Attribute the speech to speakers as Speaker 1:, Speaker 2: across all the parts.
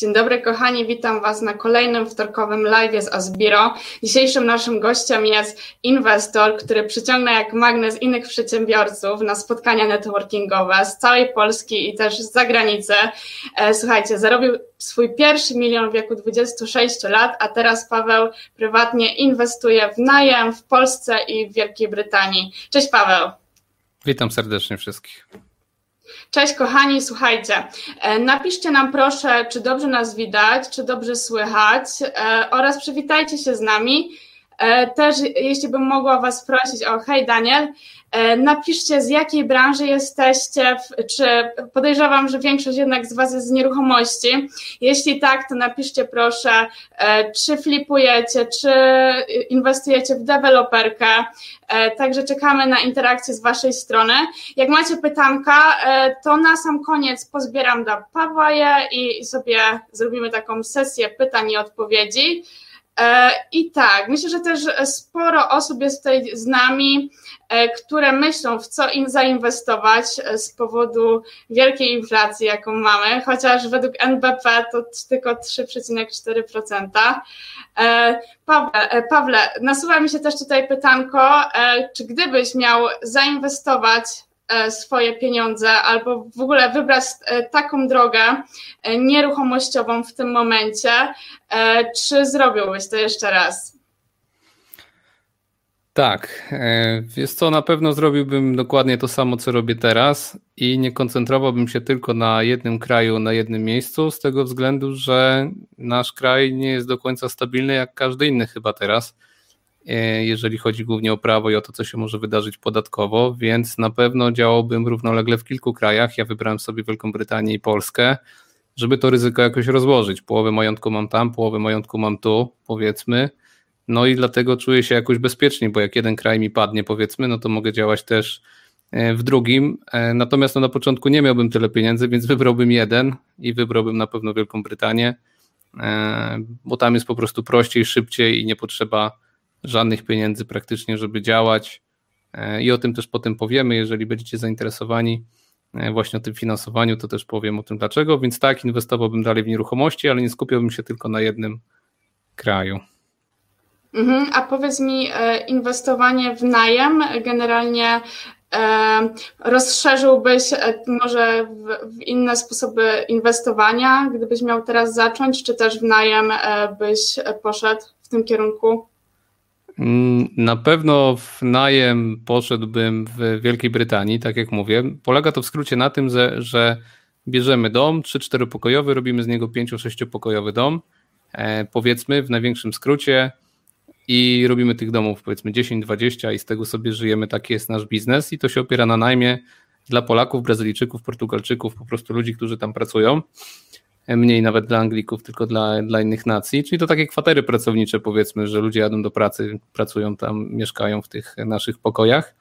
Speaker 1: Dzień dobry kochani, witam Was na kolejnym wtorkowym live z Asbiro. Dzisiejszym naszym gościem jest inwestor, który przyciąga jak magnes innych przedsiębiorców na spotkania networkingowe z całej Polski i też z zagranicy. E, słuchajcie, zarobił swój pierwszy milion w wieku 26 lat, a teraz Paweł prywatnie inwestuje w najem w Polsce i w Wielkiej Brytanii. Cześć Paweł.
Speaker 2: Witam serdecznie wszystkich.
Speaker 1: Cześć kochani, słuchajcie, e, napiszcie nam proszę, czy dobrze nas widać, czy dobrze słychać e, oraz przywitajcie się z nami. E, też, jeśli bym mogła Was prosić o hej Daniel, napiszcie, z jakiej branży jesteście, czy podejrzewam, że większość jednak z Was jest z nieruchomości. Jeśli tak, to napiszcie proszę, e, czy flipujecie, czy inwestujecie w deweloperkę. E, także czekamy na interakcję z Waszej strony. Jak macie pytanka, to na sam koniec pozbieram do Pawła je i sobie zrobimy taką sesję pytań i odpowiedzi. I tak, myślę, że też sporo osób jest tutaj z nami, E, które myślą, w co im zainwestować e, z powodu wielkiej inflacji, jaką mamy, chociaż według NBP to tylko 3,4%. E, Pawle, Pawle, nasuwa mi się też tutaj pytanko, czy gdybyś miał zainwestować swoje pieniądze albo w ogóle wybrać taką drogę nieruchomościową w tym momencie, czy zrobiłbyś to jeszcze raz?
Speaker 2: Tak, e, jest co, na pewno zrobiłbym dokładnie to samo, co robię teraz i nie koncentrowałbym się tylko na jednym kraju, na jednym miejscu, z tego względu, że nasz kraj nie jest do końca stabilny jak każdy inny chyba teraz, e, jeżeli chodzi głównie o prawo i o to, co się może wydarzyć podatkowo, więc na pewno działałbym równolegle w kilku krajach. Ja wybrałem sobie Wielką Brytanię i Polskę, żeby to ryzyko jakoś rozłożyć. Połowę majątku mam tam, połowę majątku mam tu, powiedzmy no i dlatego czuję się jakoś bezpiecznie, bo jak jeden kraj mi padnie, powiedzmy, no to mogę działać też e, w drugim. E, natomiast no na początku nie miałbym tyle pieniędzy, więc wybrałbym jeden i wybrałbym na pewno Wielką Brytanię, e, bo tam jest po prostu prościej, szybciej i nie potrzeba żadnych pieniędzy praktycznie, żeby działać. I o tym też potem powiemy, jeżeli będziecie zainteresowani właśnie o tym finansowaniu, to też powiem o tym dlaczego. Więc tak, inwestowałbym dalej w nieruchomości, ale nie skupiałbym się tylko na jednym kraju.
Speaker 1: Mhm, a powiedz mi, e, inwestowanie w najem generalnie e, rozszerzyłbyś e, może w, inne sposoby inwestowania, gdybyś miał teraz zacząć, czy też w najem byś poszedł w tym kierunku?
Speaker 2: Mm, na pewno w najem poszedłbym w Wielkiej Brytanii, tak jak mówię. Polega to w skrócie na tym, że, że bierzemy dom 3-4 pokojowy, robimy z niego 5-6 pokojowy dom. Powiedzmy w największym skrócie, i robimy tych domów powiedzmy 10-20 i z tego sobie żyjemy, taki jest nasz biznes i to się opiera na najmie dla Polaków, Brazylijczyków, Portugalczyków, po prostu ludzi, którzy tam pracują, mniej nawet dla Anglików, tylko dla, dla innych nacji, czyli to takie kwatery pracownicze powiedzmy, że ludzie jadą do pracy, pracują tam, mieszkają w tych naszych pokojach,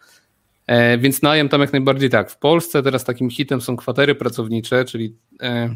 Speaker 2: e, więc najem tam jak najbardziej tak. W Polsce teraz takim hitem są kwatery pracownicze, czyli e,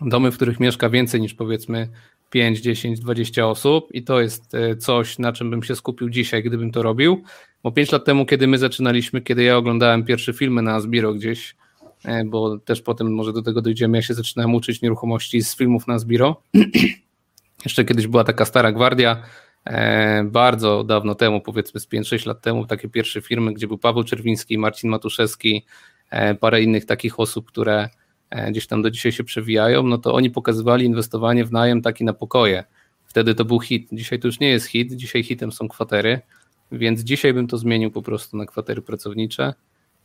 Speaker 2: domy, w których mieszka więcej niż powiedzmy 5, 10, 20 osób i to jest e, coś, na czym bym się skupił dzisiaj, gdybym to robił. Bo 5 lat temu, kiedy my zaczynaliśmy, kiedy ja oglądałem pierwsze filmy na Zbiro gdzieś, e, bo też potem może do tego dojdziemy, ja się zaczynałem uczyć nieruchomości z filmów na Zbiro. Jeszcze kiedyś była taka stara gwardia, e, bardzo dawno temu, powiedzmy z 5-6 lat temu, takie pierwsze firmy, gdzie był Paweł Czerwiński, Marcin Matuszewski, parę innych takich osób, które gdzieś tam do dzisiaj się przewijają, no to oni pokazywali inwestowanie w najem taki na pokoje. Wtedy to był hit. Dzisiaj to już nie jest hit, dzisiaj hitem są kwatery, więc dzisiaj bym to zmienił po prostu na kwatery pracownicze.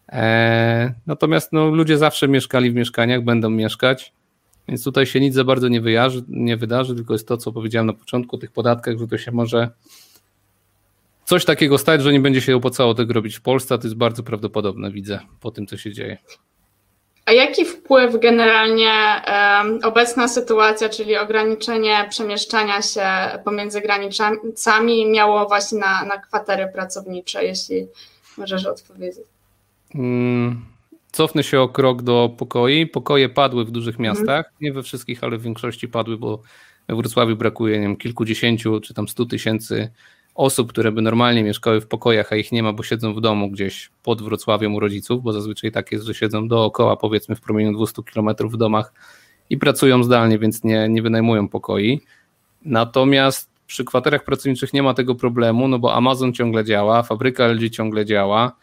Speaker 2: Eee, natomiast no, ludzie zawsze mieszkali w mieszkaniach, będą mieszkać, więc tutaj się nic za bardzo nie, nie wydarzy, tylko jest to, co powiedziałem na początku o tych podatkach, że to się może coś takiego stać, że nie będzie się opłacało tego robić w Polsce, a to jest bardzo prawdopodobne, widzę, po tym, co się dzieje.
Speaker 1: A jaki wpływ generalnie obecna sytuacja, czyli ograniczenie przemieszczania się pomiędzy granicami miało właśnie na, na kwatery pracownicze, jeśli możesz odpowiedzieć?
Speaker 2: Hmm, cofnę się o krok do pokoi. Pokoje padły w dużych mhm. miastach, nie we wszystkich, ale w większości padły, bo we Wrocławiu brakuje nie wiem, kilkudziesięciu czy tam stu tysięcy osób, które by normalnie mieszkały w pokojach, a ich nie ma, bo siedzą w domu gdzieś pod Wrocławiem u rodziców, bo zazwyczaj tak jest, że siedzą dookoła, powiedzmy w promieniu 200 km w domach i pracują zdalnie, więc nie, nie wynajmują pokoi. Natomiast przy kwaterach pracowniczych nie ma tego problemu, no bo Amazon ciągle działa, fabryka LG ciągle działa,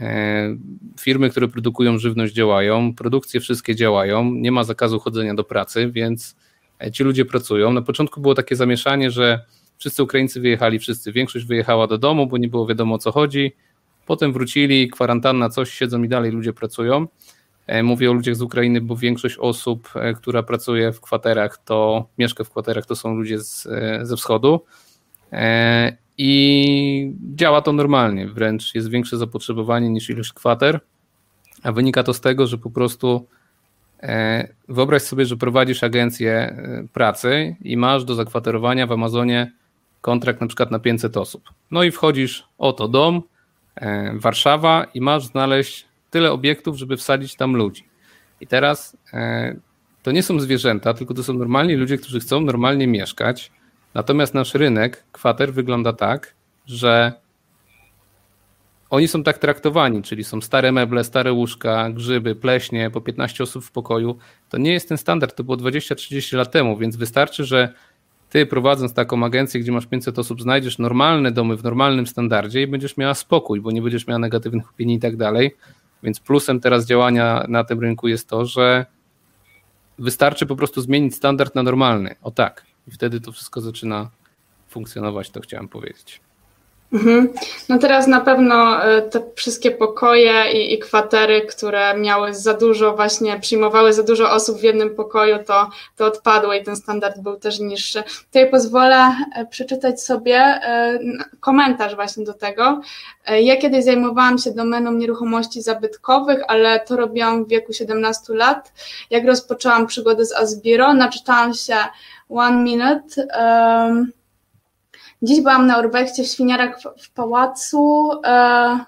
Speaker 2: e, firmy, które produkują żywność działają, produkcje wszystkie działają, nie ma zakazu chodzenia do pracy, więc e, ci ludzie pracują. Na początku było takie zamieszanie, że wszyscy Ukraińcy wyjechali, wszyscy, większość wyjechała do domu, bo nie było wiadomo o co chodzi. Potem wrócili, kwarantanna, coś, siedzą i dalej ludzie pracują. E, mówię o ludziach z Ukrainy, bo większość osób, e, która pracuje w kwaterach, to mieszka w kwaterach, to są ludzie z, e, ze wschodu. I działa to normalnie, wręcz jest większe zapotrzebowanie niż ilość kwater, a wynika to z tego, że po prostu wyobraź sobie, że prowadzisz agencję pracy i masz do zakwaterowania w Amazonie kontrakt na przykład na 500 osób. No i wchodzisz, oto dom, Warszawa i masz znaleźć tyle obiektów, żeby wsadzić tam ludzi. I teraz e, to nie są zwierzęta, tylko to są normalni ludzie, którzy chcą normalnie mieszkać. Natomiast nasz rynek kwater wygląda tak, że oni są tak traktowani, czyli są stare meble, stare łóżka, grzyby, pleśnie, po 15 osób w pokoju. To nie jest ten standard, to było 20-30 lat temu, więc wystarczy, że ty prowadząc taką agencję, gdzie masz 500 osób, znajdziesz normalne domy w normalnym standardzie i będziesz miała spokój, bo nie będziesz miała negatywnych opinii i tak dalej. Więc plusem teraz działania na tym rynku jest to, że wystarczy po prostu zmienić standard na normalny. O tak. I wtedy to wszystko zaczyna funkcjonować, to chciałem powiedzieć.
Speaker 1: Mhm. No teraz na pewno e, te wszystkie pokoje i, i, kwatery, które miały za dużo, właśnie przyjmowały za dużo osób w jednym pokoju, to, to odpadły i ten standard był też niższy. Tutaj pozwolę e, przeczytać sobie e, komentarz właśnie do tego. Ja kiedyś zajmowałam się domeną nieruchomości zabytkowych, ale to robiłam w wieku 17 lat. Jak rozpoczęłam przygodę z Asbiro, naczytałam się One Minute. Um, Dziś byłam na Urbexie w Świniarach w, w pałacu. E,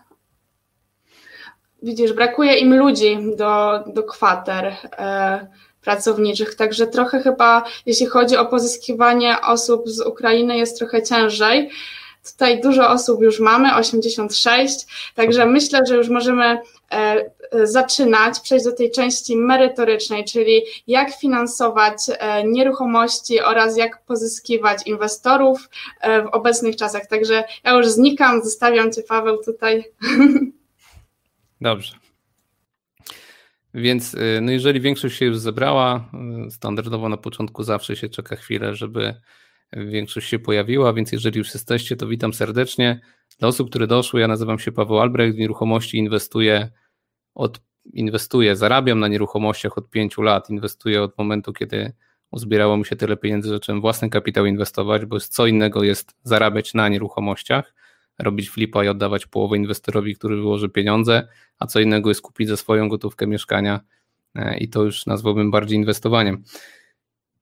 Speaker 1: widzisz, brakuje im ludzi do, do kwater e, pracowniczych, także trochę chyba, jeśli chodzi o pozyskiwanie osób z Ukrainy, jest trochę ciężej. Tutaj dużo osób już mamy, 86, także myślę, że już możemy e, zaczynać, przejść do tej części merytorycznej, czyli jak finansować e, nieruchomości oraz jak pozyskiwać inwestorów w obecnych czasach. Także ja już znikam, zostawiam Cię Paweł tutaj.
Speaker 2: Dobrze. Więc no jeżeli większość się już zebrała, standardowo na początku zawsze się czeka chwilę, żeby większość się pojawiła, więc jeżeli już jesteście, to witam serdecznie. Dla osób, które doszły, ja nazywam się Paweł Albrecht, w nieruchomości inwestuję od inwestuję, zarabiam na nieruchomościach od pięciu lat, inwestuję od momentu, kiedy uzbierało mi się tyle pieniędzy, że zacząłem własny kapitał inwestować, bo co innego jest zarabiać na nieruchomościach, robić flipa i oddawać połowę inwestorowi, który wyłoży pieniądze, a co innego jest kupić za swoją gotówkę mieszkania e, i to już nazwałbym bardziej inwestowaniem.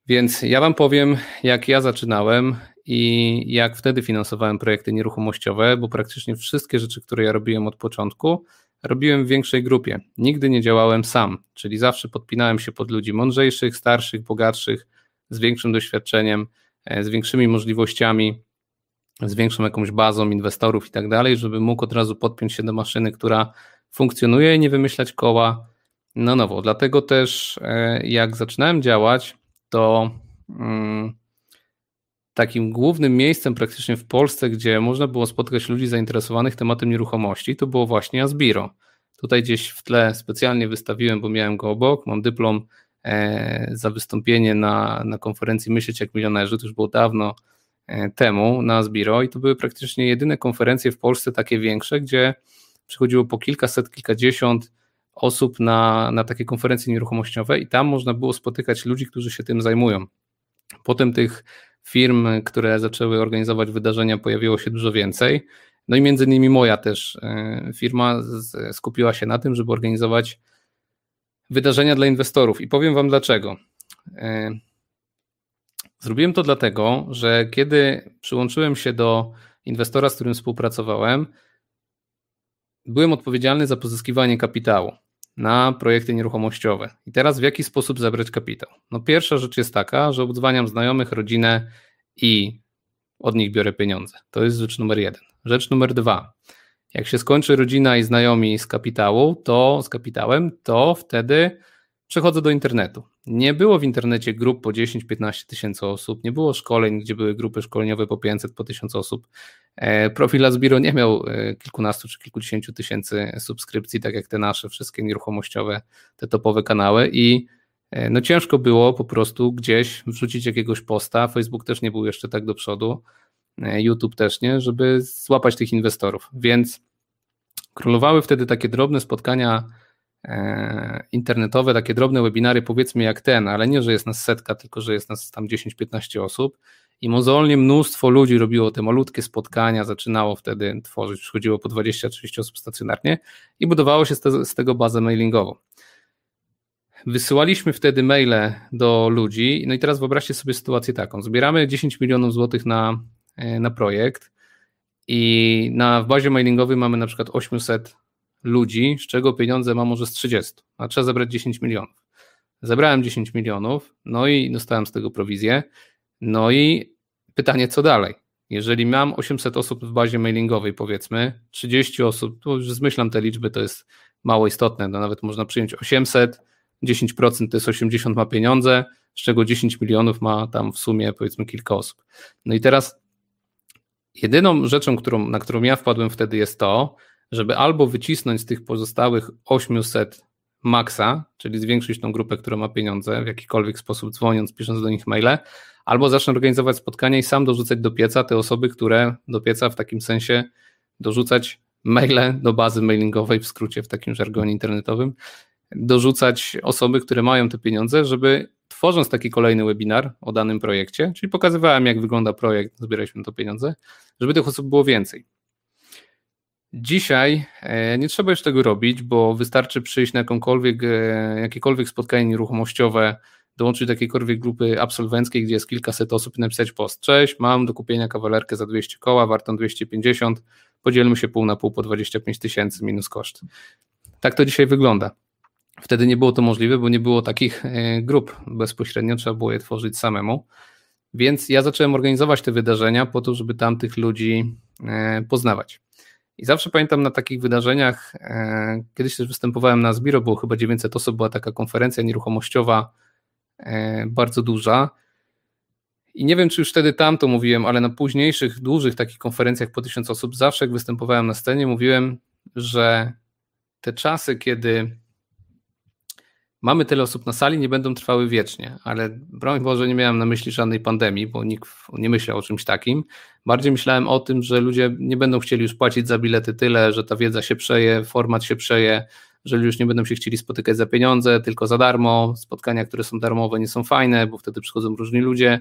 Speaker 2: Więc ja Wam powiem, jak ja zaczynałem i jak wtedy finansowałem projekty nieruchomościowe, bo praktycznie wszystkie rzeczy, które ja robiłem od początku, robiłem w większej grupie. Nigdy nie działałem sam, czyli zawsze podpinałem się pod ludzi mądrzejszych, starszych, bogatszych, z większym doświadczeniem, e, z większymi możliwościami, z większą jakąś bazą inwestorów i tak dalej, żeby mógł od razu podpiąć się do maszyny, która funkcjonuje i nie wymyślać koła na nowo. Dlatego też, e, jak zaczynałem działać, to mm, takim głównym miejscem praktycznie w Polsce, gdzie można było spotkać ludzi zainteresowanych tematem nieruchomości, to było właśnie Asbiro. Tutaj gdzieś w tle specjalnie wystawiłem, bo miałem go obok, mam dyplom e, za wystąpienie na, na konferencji Myśleć jak milionerzy, to już było dawno e, temu na Asbiro i to były praktycznie jedyne konferencje w Polsce takie większe, gdzie przychodziło po kilkaset, kilkadziesiąt osób na, na takie konferencje nieruchomościowe i tam można było spotykać ludzi, którzy się tym zajmują. Potem tych firm, które zaczęły organizować wydarzenia, pojawiło się dużo więcej. No i między innymi moja też e, firma skupiła się na tym, żeby organizować wydarzenia dla inwestorów. I powiem Wam dlaczego. E, zrobiłem to dlatego, że kiedy przyłączyłem się do inwestora, z którym współpracowałem, byłem odpowiedzialny za pozyskiwanie kapitału na projekty nieruchomościowe. I teraz w jaki sposób zebrać kapitał? No pierwsza rzecz jest taka, że obdzwaniam znajomych, rodzinę i od nich biorę pieniądze. To jest rzecz numer jeden. Rzecz numer dwa. Jak się skończy rodzina i znajomi z kapitału, to z kapitałem, to wtedy Przechodzę do internetu. Nie było w internecie grup po 10-15 tysięcy osób, nie było szkoleń, gdzie były grupy szkoleniowe po 500, po 1000 osób. E, profil Asbiro nie miał e, kilkunastu czy kilkudziesięciu tysięcy subskrypcji, tak jak te nasze wszystkie nieruchomościowe, te topowe kanały i e, no ciężko było po prostu gdzieś wrzucić jakiegoś posta. Facebook też nie był jeszcze tak do przodu, YouTube też nie, żeby złapać tych inwestorów. Więc królowały wtedy takie drobne spotkania internetowe, takie drobne webinary, powiedzmy jak ten, ale nie, że jest nas setka, tylko że jest nas tam 10-15 osób. I mozolnie mnóstwo ludzi robiło te malutkie spotkania, zaczynało wtedy tworzyć, przychodziło po 20-30 osób stacjonarnie i budowało się z, te, z tego bazę mailingową. Wysyłaliśmy wtedy maile do ludzi, no i teraz wyobraźcie sobie sytuację taką, zbieramy 10 milionów złotych na, e, na projekt i na, w bazie mailingowej mamy na przykład 800 ludzi, z czego pieniądze ma może z 30, a trzeba zebrać 10 milionów. Zebrałem 10 milionów, no i dostałem z tego prowizję. No i pytanie, co dalej? Jeżeli mam 800 osób w bazie mailingowej, powiedzmy, 30 osób, to już zmyślam te liczby, to jest mało istotne, no nawet można przyjąć 800, 10% to jest 80 ma pieniądze, z czego 10 milionów ma tam w sumie powiedzmy kilka osób. No i teraz jedyną rzeczą, którą, na którą ja wpadłem wtedy jest to, żeby albo wycisnąć z tych pozostałych 800 maksa, czyli zwiększyć tą grupę, która ma pieniądze w jakikolwiek sposób, dzwoniąc, pisząc do nich maile, albo zacznę organizować spotkania i sam dorzucać do pieca te osoby, które do pieca w takim sensie dorzucać maile do bazy mailingowej, w skrócie w takim żargonie internetowym, dorzucać osoby, które mają te pieniądze, żeby tworząc taki kolejny webinar o danym projekcie, czyli pokazywałem, jak wygląda projekt, zbieraliśmy to pieniądze, żeby tych osób było więcej. Dzisiaj e, nie trzeba już tego robić, bo wystarczy przyjść na jakąkolwiek, e, jakiekolwiek spotkanie nieruchomościowe, dołączyć do jakiejkolwiek grupy absolwenckiej, gdzie jest kilkaset osób i napisać post. Cześć, mam do kupienia kawalerkę za 200 koła, wartą 250, podzielmy się pół na pół po 25 tysięcy minus koszt. Tak to dzisiaj wygląda. Wtedy nie było to możliwe, bo nie było takich e, grup bezpośrednio, trzeba było je tworzyć samemu. Więc ja zacząłem organizować te wydarzenia po to, żeby tamtych ludzi poznawać. I zawsze pamiętam na takich wydarzeniach, e, kiedyś też występowałem na Zbiro, było chyba 900 osób, była taka konferencja nieruchomościowa e, bardzo duża. I nie wiem, czy już wtedy tam to mówiłem, ale na późniejszych, dużych takich konferencjach po tysiąc osób, zawsze jak występowałem na scenie, mówiłem, że te czasy, kiedy mamy tyle osób na sali, nie będą trwały wiecznie, ale broń Boże nie miałem na myśli żadnej pandemii, bo nikt nie myślał o czymś takim. Bardziej myślałem o tym, że ludzie nie będą chcieli już płacić za bilety tyle, że ta wiedza się przeje, format się przeje, że już nie będą się chcieli spotykać za pieniądze, tylko za darmo. Spotkania, które są darmowe, nie są fajne, bo wtedy przychodzą różni ludzie,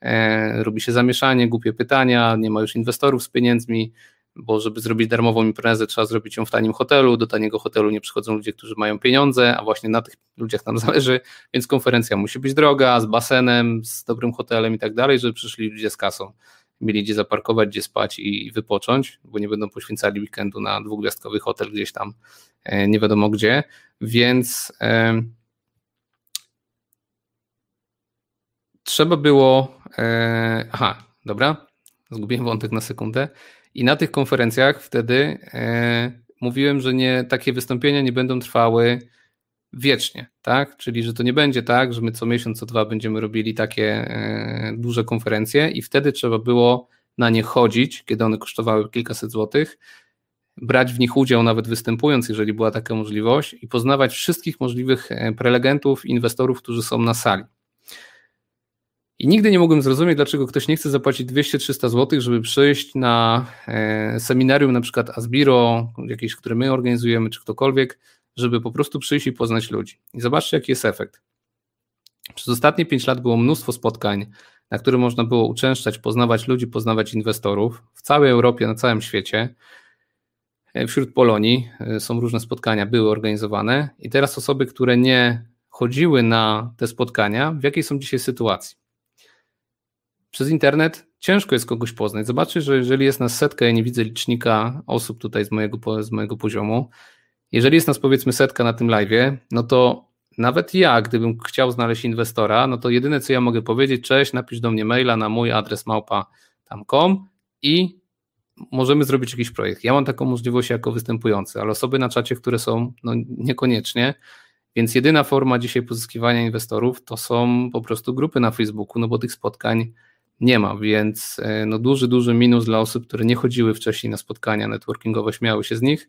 Speaker 2: e, robi się zamieszanie, głupie pytania, nie ma już inwestorów z pieniędzmi bo żeby zrobić darmową imprezę, trzeba zrobić ją w tanim hotelu. Do taniego hotelu nie przychodzą ludzie, którzy mają pieniądze, a właśnie na tych ludziach nam zależy, więc konferencja musi być droga, z basenem, z dobrym hotelem i tak dalej, żeby przyszli ludzie z kasą. Mieli gdzie zaparkować, gdzie spać i wypocząć, bo nie będą poświęcali weekendu na dwugwiazdkowy hotel gdzieś tam, e, nie wiadomo gdzie. Więc e, trzeba było. E, aha, dobra, zgubiłem wątek na sekundę. I na tych konferencjach wtedy e, mówiłem, że nie, takie wystąpienia nie będą trwały wiecznie, tak? Czyli, że to nie będzie tak, że my co miesiąc, co dwa będziemy robili takie e, duże konferencje i wtedy trzeba było na nie chodzić, kiedy one kosztowały kilkaset złotych, brać w nich udział, nawet występując, jeżeli była taka możliwość, i poznawać wszystkich możliwych e, prelegentów, inwestorów, którzy są na sali. I nigdy nie mogłem zrozumieć, dlaczego ktoś nie chce zapłacić 200-300 zł, żeby przyjść na e, seminarium, na przykład Asbiro, jakieś, które my organizujemy, czy ktokolwiek, żeby po prostu przyjść i poznać ludzi. I zobaczcie, jaki jest efekt. Przez ostatnie 5 lat było mnóstwo spotkań, na które można było uczęszczać, poznawać ludzi, poznawać inwestorów w całej Europie, na całym świecie. E, wśród Polonii e, są różne spotkania, były organizowane, i teraz osoby, które nie chodziły na te spotkania, w jakiej są dzisiaj sytuacji? Przez internet ciężko jest kogoś poznać. Zobaczcie, że jeżeli jest nas setka, ja nie widzę licznika osób tutaj z mojego, z mojego poziomu. Jeżeli jest nas powiedzmy setka na tym live, no to nawet ja, gdybym chciał znaleźć inwestora, no to jedyne co ja mogę powiedzieć, cześć, napisz do mnie maila na mój adres małpa tam.com i możemy zrobić jakiś projekt. Ja mam taką możliwość jako występujący, ale osoby na czacie, które są, no niekoniecznie. Więc jedyna forma dzisiaj pozyskiwania inwestorów to są po prostu grupy na Facebooku, no bo tych spotkań nie ma, więc e, no duży, duży minus dla osób, które nie chodziły wcześniej na spotkania networkingowe, śmiały się z nich.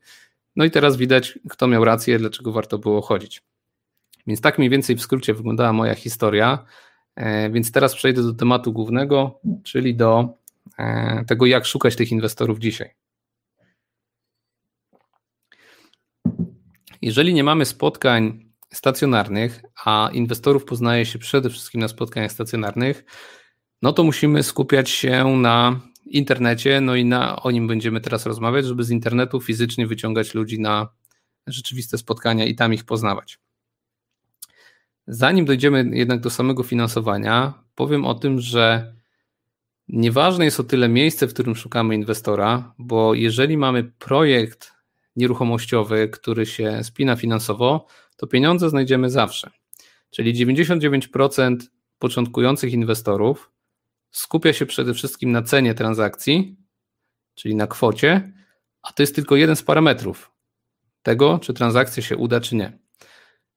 Speaker 2: No i teraz widać, kto miał rację, dlaczego warto było chodzić. Więc tak mniej więcej w skrócie wyglądała moja historia. E, więc teraz przejdę do tematu głównego, czyli do e, tego, jak szukać tych inwestorów dzisiaj. Jeżeli nie mamy spotkań stacjonarnych, a inwestorów poznaje się przede wszystkim na spotkaniach stacjonarnych, no to musimy skupiać się na internecie, no i na, o nim będziemy teraz rozmawiać, żeby z internetu fizycznie wyciągać ludzi na rzeczywiste spotkania i tam ich poznawać. Zanim dojdziemy jednak do samego finansowania, powiem o tym, że nieważne jest o tyle miejsce, w którym szukamy inwestora, bo jeżeli mamy projekt nieruchomościowy, który się spina finansowo, to pieniądze znajdziemy zawsze. Czyli 99% początkujących inwestorów skupia się przede wszystkim na cenie transakcji, czyli na kwocie, a to jest tylko jeden z parametrów tego, czy transakcja się uda, czy nie.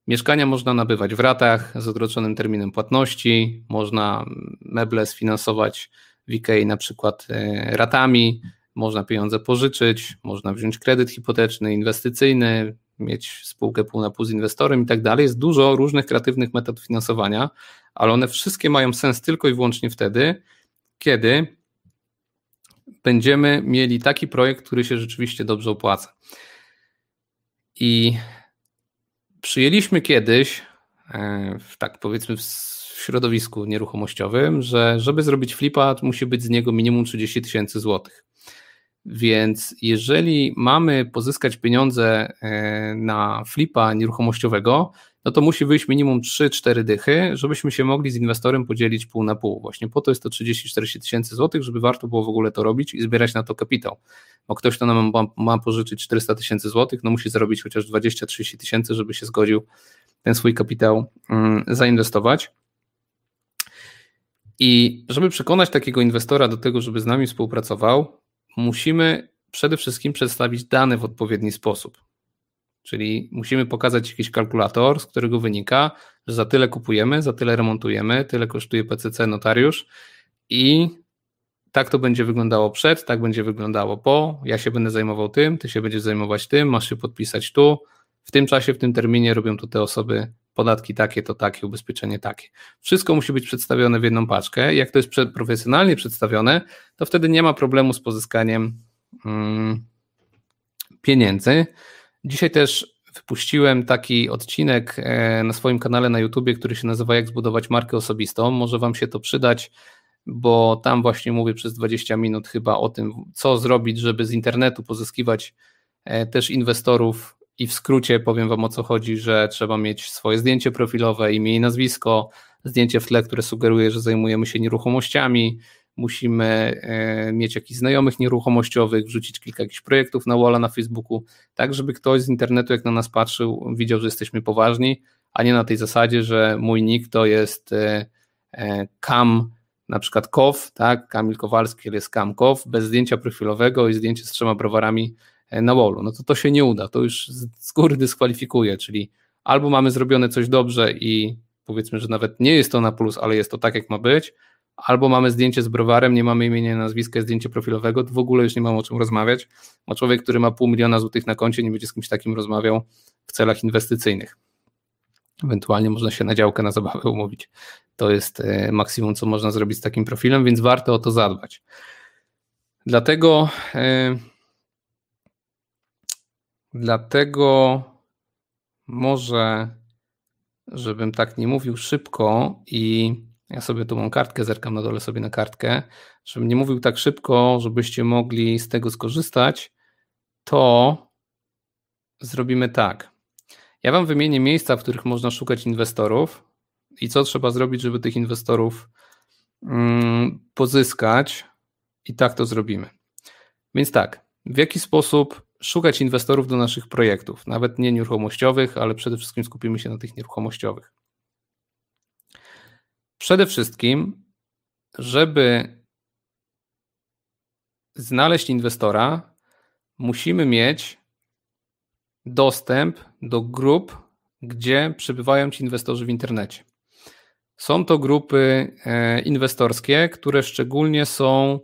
Speaker 2: Mieszkania można nabywać w ratach z odroczonym terminem płatności, można meble sfinansować w IKEA na przykład e, ratami, można pieniądze pożyczyć, można wziąć kredyt hipoteczny, inwestycyjny, mieć spółkę pół na pół z inwestorem i tak dalej. Jest dużo różnych kreatywnych metod finansowania, ale one wszystkie mają sens tylko i wyłącznie wtedy, kiedy będziemy mieli taki projekt, który się rzeczywiście dobrze opłaca. I przyjęliśmy kiedyś, e, tak powiedzmy w środowisku nieruchomościowym, że żeby zrobić flipa, musi być z niego minimum 30 tysięcy złotych. Więc jeżeli mamy pozyskać pieniądze e, na flipa nieruchomościowego, no to musi wyjść minimum 3-4 dychy, żebyśmy się mogli z inwestorem podzielić pół na pół. Właśnie po to jest to 30-40 tysięcy złotych, żeby warto było w ogóle to robić i zbierać na to kapitał. Bo ktoś, kto nam ma, ma pożyczyć 400 tysięcy złotych, no musi zarobić chociaż 20-30 tysięcy, żeby się zgodził ten swój kapitał mm, zainwestować. I żeby przekonać takiego inwestora do tego, żeby z nami współpracował, musimy przede wszystkim przedstawić dane w odpowiedni sposób. Czyli musimy pokazać jakiś kalkulator, z którego wynika, że za tyle kupujemy, za tyle remontujemy, tyle kosztuje PCC notariusz i tak to będzie wyglądało przed, tak będzie wyglądało po. Ja się będę zajmował tym, ty się będziesz zajmować tym, masz się podpisać tu. W tym czasie, w tym terminie robią to te osoby podatki takie, to takie, ubezpieczenie takie. Wszystko musi być przedstawione w jedną paczkę. Jak to jest profesjonalnie przedstawione, to wtedy nie ma problemu z pozyskaniem mm, pieniędzy. Dzisiaj też wypuściłem taki odcinek e, na swoim kanale na YouTubie, który się nazywa Jak zbudować markę osobistą. Może Wam się to przydać, bo tam właśnie mówię przez 20 minut chyba o tym, co zrobić, żeby z internetu pozyskiwać e, też inwestorów i w skrócie powiem Wam o co chodzi, że trzeba mieć swoje zdjęcie profilowe, imię i nazwisko, zdjęcie w tle, które sugeruje, że zajmujemy się nieruchomościami, musimy e, mieć jakichś znajomych nieruchomościowych, wrzucić kilka jakichś projektów na walla na Facebooku, tak żeby ktoś z internetu jak na nas patrzył, widział, że jesteśmy poważni, a nie na tej zasadzie, że mój nick to jest e, e, Kam na przykład Kow, tak, Kamil Kowalski, jest Kam Kow, bez zdjęcia profilowego i zdjęcie z trzema browarami na wallu, no to to się nie uda, to już z góry dyskwalifikuje, czyli albo mamy zrobione coś dobrze i powiedzmy, że nawet nie jest to na plus, ale jest to tak, jak ma być, albo mamy zdjęcie z browarem, nie mamy imienia, nazwiska, zdjęcie profilowego, to w ogóle już nie mamy o czym rozmawiać, a człowiek, który ma pół miliona złotych na koncie, nie będzie z kimś takim rozmawiał w celach inwestycyjnych. Ewentualnie można się na działkę na zabawę umówić. To jest e, maksimum, co można zrobić z takim profilem, więc warto o to zadbać. Dlatego yy, Dlatego może, żebym tak nie mówił szybko i ja sobie tu mam kartkę, zerkam na dole sobie na kartkę, żebym nie mówił tak szybko, żebyście mogli z tego skorzystać, to zrobimy tak. Ja Wam wymienię miejsca, w których można szukać inwestorów i co trzeba zrobić, żeby tych inwestorów mm, pozyskać i tak to zrobimy. Więc tak, w jaki sposób szukać inwestorów do naszych projektów, nawet nie nieruchomościowych, ale przede wszystkim skupimy się na tych nieruchomościowych. Przede wszystkim, żeby znaleźć inwestora, musimy mieć dostęp do grup gdzie przybywają ci inwestorzy w internecie. Są to grupy e, inwestorskie, które szczególnie są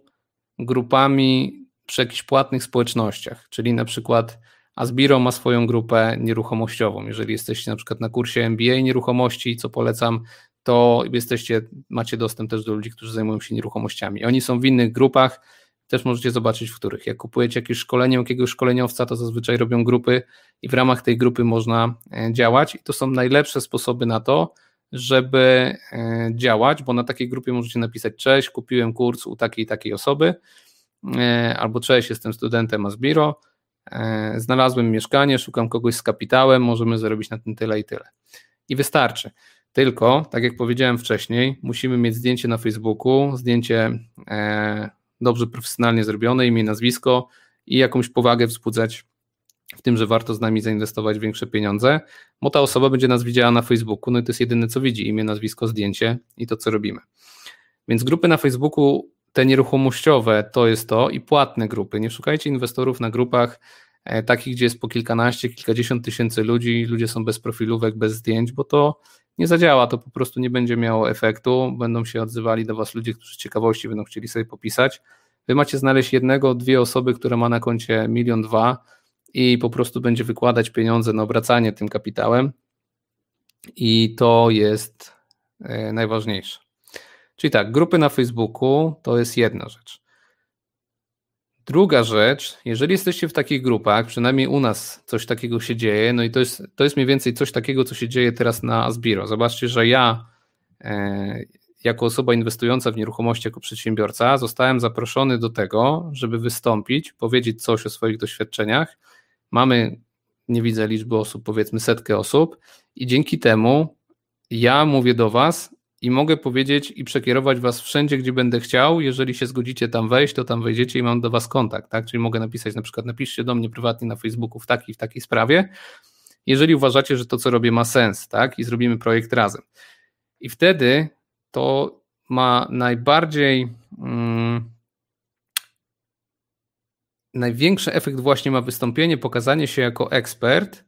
Speaker 2: grupami przy jakichś płatnych społecznościach, czyli na przykład Asbiro ma swoją grupę nieruchomościową. Jeżeli jesteście na przykład na kursie MBA nieruchomości, co polecam, to jesteście, macie dostęp też do ludzi, którzy zajmują się nieruchomościami. Oni są w innych grupach, też możecie zobaczyć, w których. Jak kupujecie jakieś szkolenie jakiegoś szkoleniowca, to zazwyczaj robią grupy i w ramach tej grupy można e, działać. I to są najlepsze sposoby na to, żeby e, działać, bo na takiej grupie możecie napisać: Cześć, kupiłem kurs u takiej takiej osoby, albo cześć, jestem studentem Asbiro, znalazłem mieszkanie, szukam kogoś z kapitałem, możemy zarobić na tym tyle i tyle. I wystarczy. Tylko, tak jak powiedziałem wcześniej, musimy mieć zdjęcie na Facebooku, zdjęcie dobrze profesjonalnie zrobione, imię, nazwisko i jakąś powagę wzbudzać w tym, że warto z nami zainwestować większe pieniądze, bo ta osoba będzie nas widziała na Facebooku, no i to jest jedyne, co widzi, imię, nazwisko, zdjęcie i to, co robimy. Więc grupy na Facebooku, te nieruchomościowe, to jest to i płatne grupy. Nie szukajcie inwestorów na grupach e, takich, gdzie jest po kilkanaście, kilkadziesiąt tysięcy ludzi, ludzie są bez profilówek, bez zdjęć, bo to nie zadziała, to po prostu nie będzie miało efektu. Będą się odzywali do Was ludzie, którzy z ciekawości będą chcieli sobie popisać. Wy macie znaleźć jednego, dwie osoby, które ma na koncie milion, dwa i po prostu będzie wykładać pieniądze na obracanie tym kapitałem. I to jest e, najważniejsze. Czyli tak, grupy na Facebooku to jest jedna rzecz. Druga rzecz, jeżeli jesteście w takich grupach, przynajmniej u nas coś takiego się dzieje, no i to jest, to jest mniej więcej coś takiego, co się dzieje teraz na Asbiro. Zobaczcie, że ja e, jako osoba inwestująca w nieruchomości, jako przedsiębiorca, zostałem zaproszony do tego, żeby wystąpić, powiedzieć coś o swoich doświadczeniach. Mamy, nie widzę liczby osób, powiedzmy setkę osób, i dzięki temu ja mówię do Was, i mogę powiedzieć i przekierować was wszędzie, gdzie będę chciał. Jeżeli się zgodzicie tam wejść, to tam wejdziecie i mam do was kontakt, tak? Czyli mogę napisać na przykład, napiszcie do mnie prywatnie na Facebooku w takiej, w takiej sprawie, jeżeli uważacie, że to, co robię, ma sens, tak? I zrobimy projekt razem. I wtedy to ma najbardziej. Hmm, największy efekt właśnie ma wystąpienie, pokazanie się jako ekspert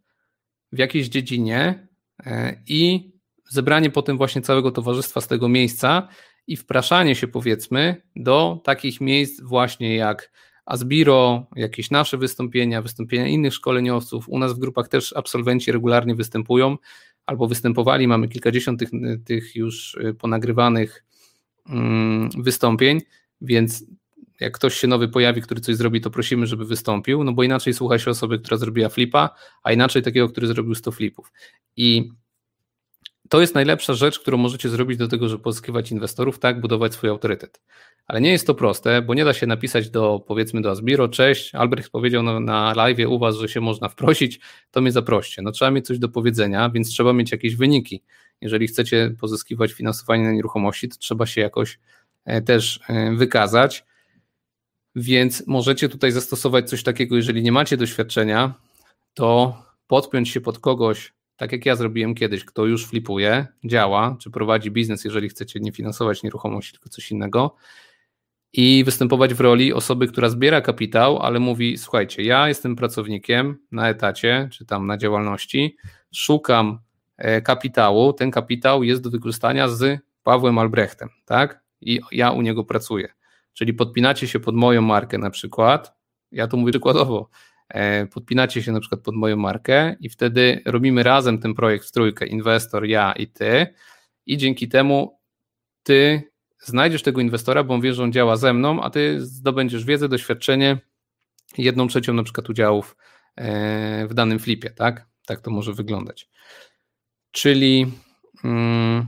Speaker 2: w jakiejś dziedzinie e, i zebranie potem właśnie całego towarzystwa z tego miejsca i wpraszanie się powiedzmy do takich miejsc właśnie jak Asbiro, jakieś nasze wystąpienia, wystąpienia innych szkoleniowców. U nas w grupach też absolwenci regularnie występują albo występowali. Mamy kilkadziesiąt tych, tych już y, ponagrywanych mm, wystąpień, więc jak ktoś się nowy pojawi, który coś zrobi, to prosimy, żeby wystąpił, no bo inaczej słucha się osoby, która zrobiła flipa, a inaczej takiego, który zrobił 100 flipów. I to jest najlepsza rzecz, którą możecie zrobić do tego, żeby pozyskiwać inwestorów, tak, budować swój autorytet. Ale nie jest to proste, bo nie da się napisać do, powiedzmy, do Asbiro, cześć, Albrecht powiedział na, na live u was, że się można wprosić, to mnie zaproście. No trzeba mieć coś do powiedzenia, więc trzeba mieć jakieś wyniki. Jeżeli chcecie pozyskiwać finansowanie na nieruchomości, to trzeba się jakoś e, też e, wykazać. Więc możecie tutaj zastosować coś takiego, jeżeli nie macie doświadczenia, to podpiąć się pod kogoś, tak jak ja zrobiłem kiedyś, kto już flipuje, działa, czy prowadzi biznes, jeżeli chcecie nie finansować nieruchomości, tylko coś innego, i występować w roli osoby, która zbiera kapitał, ale mówi: Słuchajcie, ja jestem pracownikiem na etacie, czy tam na działalności, szukam e, kapitału. Ten kapitał jest do wykorzystania z Pawłem Albrechtem, tak? I ja u niego pracuję. Czyli podpinacie się pod moją markę na przykład. Ja to mówię przykładowo podpinacie się na przykład pod moją markę i wtedy robimy razem ten projekt w trójkę, inwestor, ja i ty i dzięki temu ty znajdziesz tego inwestora, bo on wie, że on działa ze mną, a ty zdobędziesz wiedzę, doświadczenie, jedną trzecią na przykład udziałów e, w danym flipie, tak? Tak to może wyglądać. Czyli mm,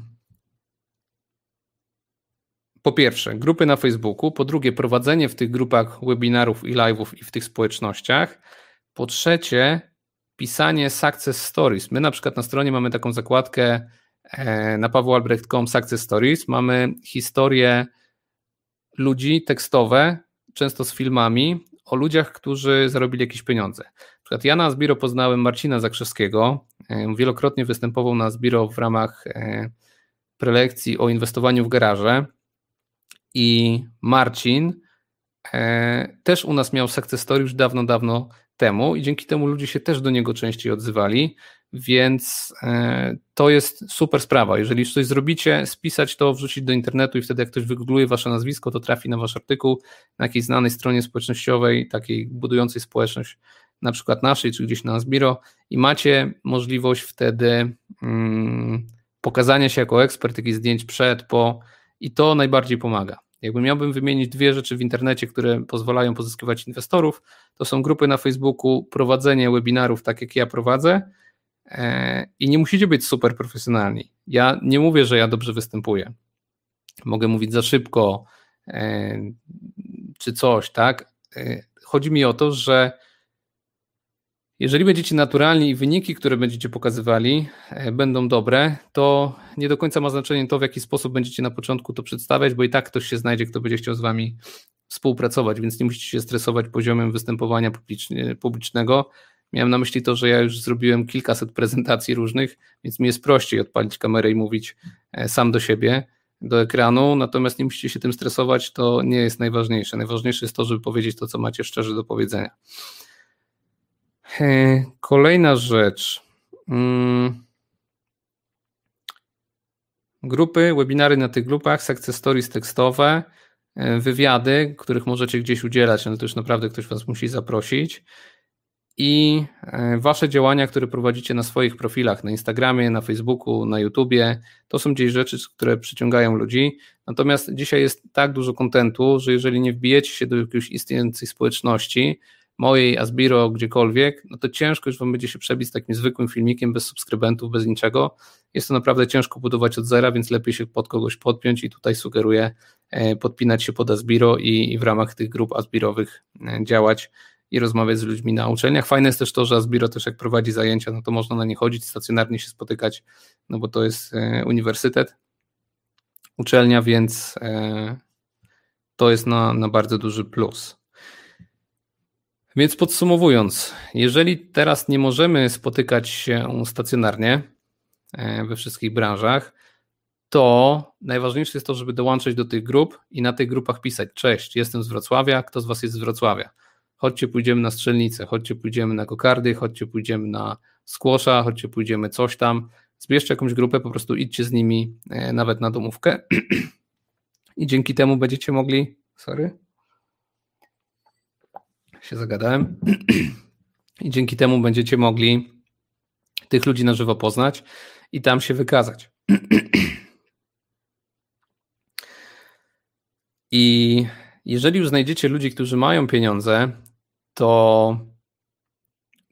Speaker 2: po pierwsze, grupy na Facebooku, po drugie, prowadzenie w tych grupach webinarów i live'ów i w tych społecznościach. Po trzecie, pisanie success stories. My na przykład na stronie mamy taką zakładkę e, na pawłalbrecht.com success stories. Mamy historie ludzi tekstowe, często z filmami, o ludziach, którzy zarobili jakieś pieniądze. Na przykład ja na Zbiro poznałem Marcina Zakrzewskiego. E, wielokrotnie występował na Zbiro w ramach e, prelekcji o inwestowaniu w garaże i Marcin e, też u nas miał success story już dawno, dawno temu i dzięki temu ludzie się też do niego częściej odzywali, więc e, to jest super sprawa. Jeżeli coś zrobicie, spisać to, wrzucić do internetu i wtedy jak ktoś wygoogluje wasze nazwisko, to trafi na wasz artykuł na jakiejś znanej stronie społecznościowej, takiej budującej społeczność, na przykład naszej, czy gdzieś na Asbiro i macie możliwość wtedy mm, pokazania się jako ekspert, jakichś zdjęć przed, po i to najbardziej pomaga. Jakby miałbym wymienić dwie rzeczy w internecie, które pozwalają pozyskiwać inwestorów, to są grupy na Facebooku, prowadzenie webinarów, tak jak ja prowadzę, e, i nie musicie być super profesjonalni. Ja nie mówię, że ja dobrze występuję. Mogę mówić za szybko, e, czy coś, tak? E, chodzi mi o to, że jeżeli będziecie naturalni i wyniki, które będziecie pokazywali, e, będą dobre, to nie do końca ma znaczenie to, w jaki sposób będziecie na początku to przedstawiać, bo i tak ktoś się znajdzie, kto będzie chciał z wami współpracować, więc nie musicie się stresować poziomem występowania publicznego. Miałem na myśli to, że ja już zrobiłem kilkaset prezentacji różnych, więc mi jest prościej odpalić kamerę i mówić e, sam do siebie, do ekranu, natomiast nie musicie się tym stresować, to nie jest najważniejsze. Najważniejsze jest to, żeby powiedzieć to, co macie szczerze do powiedzenia. E, kolejna rzecz. Mm. Grupy, webinary na tych grupach, success stories tekstowe, e, wywiady, których możecie gdzieś udzielać, ale to już naprawdę ktoś Was musi zaprosić. I e, Wasze działania, które prowadzicie na swoich profilach, na Instagramie, na Facebooku, na YouTubie, to są gdzieś rzeczy, które przyciągają ludzi. Natomiast dzisiaj jest tak dużo kontentu, że jeżeli nie wbijecie się do jakiejś istniejącej społeczności, mojej, Asbiro, gdziekolwiek, no to ciężko już Wam będzie się przebić z takim zwykłym filmikiem, bez subskrybentów, bez niczego. Jest to naprawdę ciężko budować od zera, więc lepiej się pod kogoś podpiąć i tutaj sugeruję e, podpinać się pod Asbiro i, i w ramach tych grup Asbirowych e, działać i rozmawiać z ludźmi na uczelniach. Fajne jest też to, że Asbiro też jak prowadzi zajęcia, no to można na nie chodzić, stacjonarnie się spotykać, no bo to jest e, uniwersytet, uczelnia, więc to jest na, na bardzo duży plus. Więc podsumowując, jeżeli teraz nie możemy spotykać się stacjonarnie e, we wszystkich branżach, to najważniejsze jest to, żeby dołączyć do tych grup i na tych grupach pisać: Cześć, jestem z Wrocławia, kto z Was jest z Wrocławia? Chodźcie, pójdziemy na strzelnicę, chodźcie, pójdziemy na kokardy, chodźcie, pójdziemy na skłosza, chodźcie, pójdziemy coś tam. Zbierzcie jakąś grupę, po prostu idźcie z nimi e, nawet na domówkę i dzięki temu będziecie mogli. Sorry się zagadałem. I dzięki temu będziecie mogli tych ludzi na żywo poznać i tam się wykazać. I jeżeli już znajdziecie ludzi, którzy mają pieniądze, to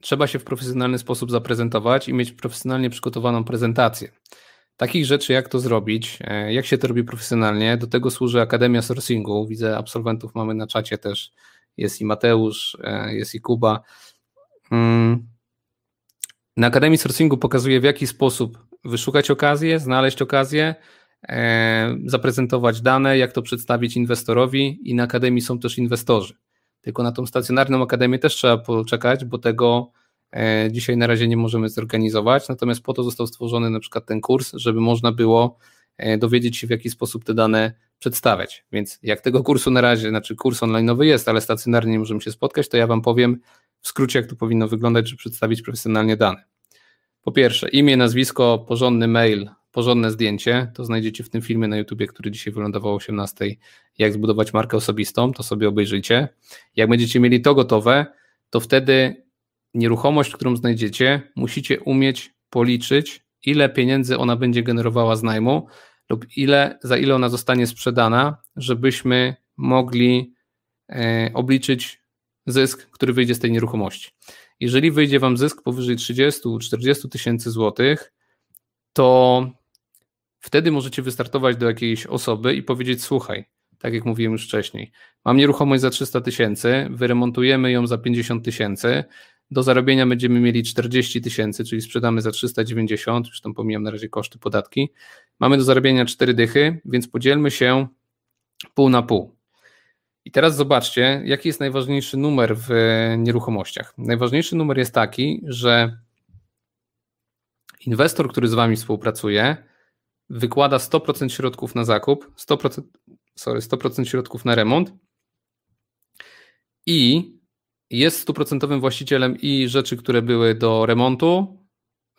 Speaker 2: trzeba się w profesjonalny sposób zaprezentować i mieć profesjonalnie przygotowaną prezentację. Takich rzeczy, jak to zrobić, e, jak się to robi profesjonalnie, do tego służy Akademia Sourcingu. Widzę, absolwentów mamy na czacie też jest i Mateusz, e, jest i Kuba. Mm. Na Akademii Sourcingu pokazuje, w jaki sposób wyszukać okazję, znaleźć okazję, e, zaprezentować dane, jak to przedstawić inwestorowi i na Akademii są też inwestorzy. Tylko na tą stacjonarną Akademię też trzeba poczekać, bo tego e, dzisiaj na razie nie możemy zorganizować, natomiast po to został stworzony na przykład ten kurs, żeby można było dowiedzieć się, w jaki sposób te dane przedstawiać. Więc jak tego kursu na razie, znaczy kurs online'owy jest, ale stacjonarnie nie możemy się spotkać, to ja Wam powiem w skrócie, jak to powinno wyglądać, żeby przedstawić profesjonalnie dane. Po pierwsze, imię, nazwisko, porządny mail, porządne zdjęcie, to znajdziecie w tym filmie na YouTubie, który dzisiaj wylądował o 18, jak zbudować markę osobistą, to sobie obejrzyjcie. Jak będziecie mieli to gotowe, to wtedy nieruchomość, którą znajdziecie, musicie umieć policzyć, ile pieniędzy ona będzie generowała z najmu, lub ile, za ile ona zostanie sprzedana, żebyśmy mogli e, obliczyć zysk, który wyjdzie z tej nieruchomości. Jeżeli wyjdzie Wam zysk powyżej 30-40 tysięcy złotych, to wtedy możecie wystartować do jakiejś osoby i powiedzieć: Słuchaj, tak jak mówiłem już wcześniej, mam nieruchomość za 300 tysięcy, wyremontujemy ją za 50 tysięcy, do zarobienia będziemy mieli 40 tysięcy, czyli sprzedamy za 390, już tam pomijam na razie koszty, podatki. Mamy do zarobienia 4 dychy, więc podzielmy się pół na pół. I teraz zobaczcie, jaki jest najważniejszy numer w nieruchomościach. Najważniejszy numer jest taki, że inwestor, który z Wami współpracuje, wykłada 100% środków na zakup, 100%, sorry, 100% środków na remont i jest stuprocentowym właścicielem i rzeczy, które były do remontu,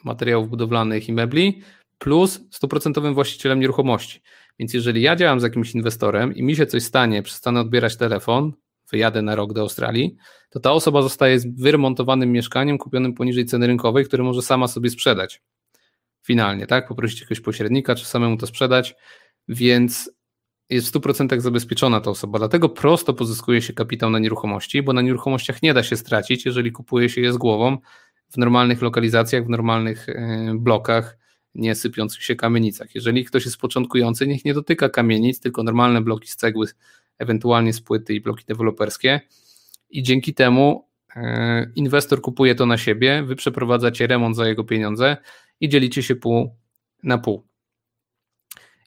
Speaker 2: materiałów budowlanych i mebli, plus stuprocentowym właścicielem nieruchomości. Więc jeżeli ja działam z jakimś inwestorem i mi się coś stanie, przestanę odbierać telefon, wyjadę na rok do Australii, to ta osoba zostaje z wyremontowanym mieszkaniem kupionym poniżej ceny rynkowej, które może sama sobie sprzedać. Finalnie, tak? Poprosić jakiegoś pośrednika, czy samemu to sprzedać, więc jest w 100% zabezpieczona ta osoba. Dlatego prosto pozyskuje się kapitał na nieruchomości, bo na nieruchomościach nie da się stracić, jeżeli kupuje się je z głową w normalnych lokalizacjach, w normalnych e, blokach, nie sypiących się kamienicach. Jeżeli ktoś jest początkujący, niech nie dotyka kamienic, tylko normalne bloki z cegły, ewentualnie z płyty i bloki deweloperskie. I dzięki temu e, inwestor kupuje to na siebie, wy przeprowadzacie remont za jego pieniądze i dzielicie się pół na pół.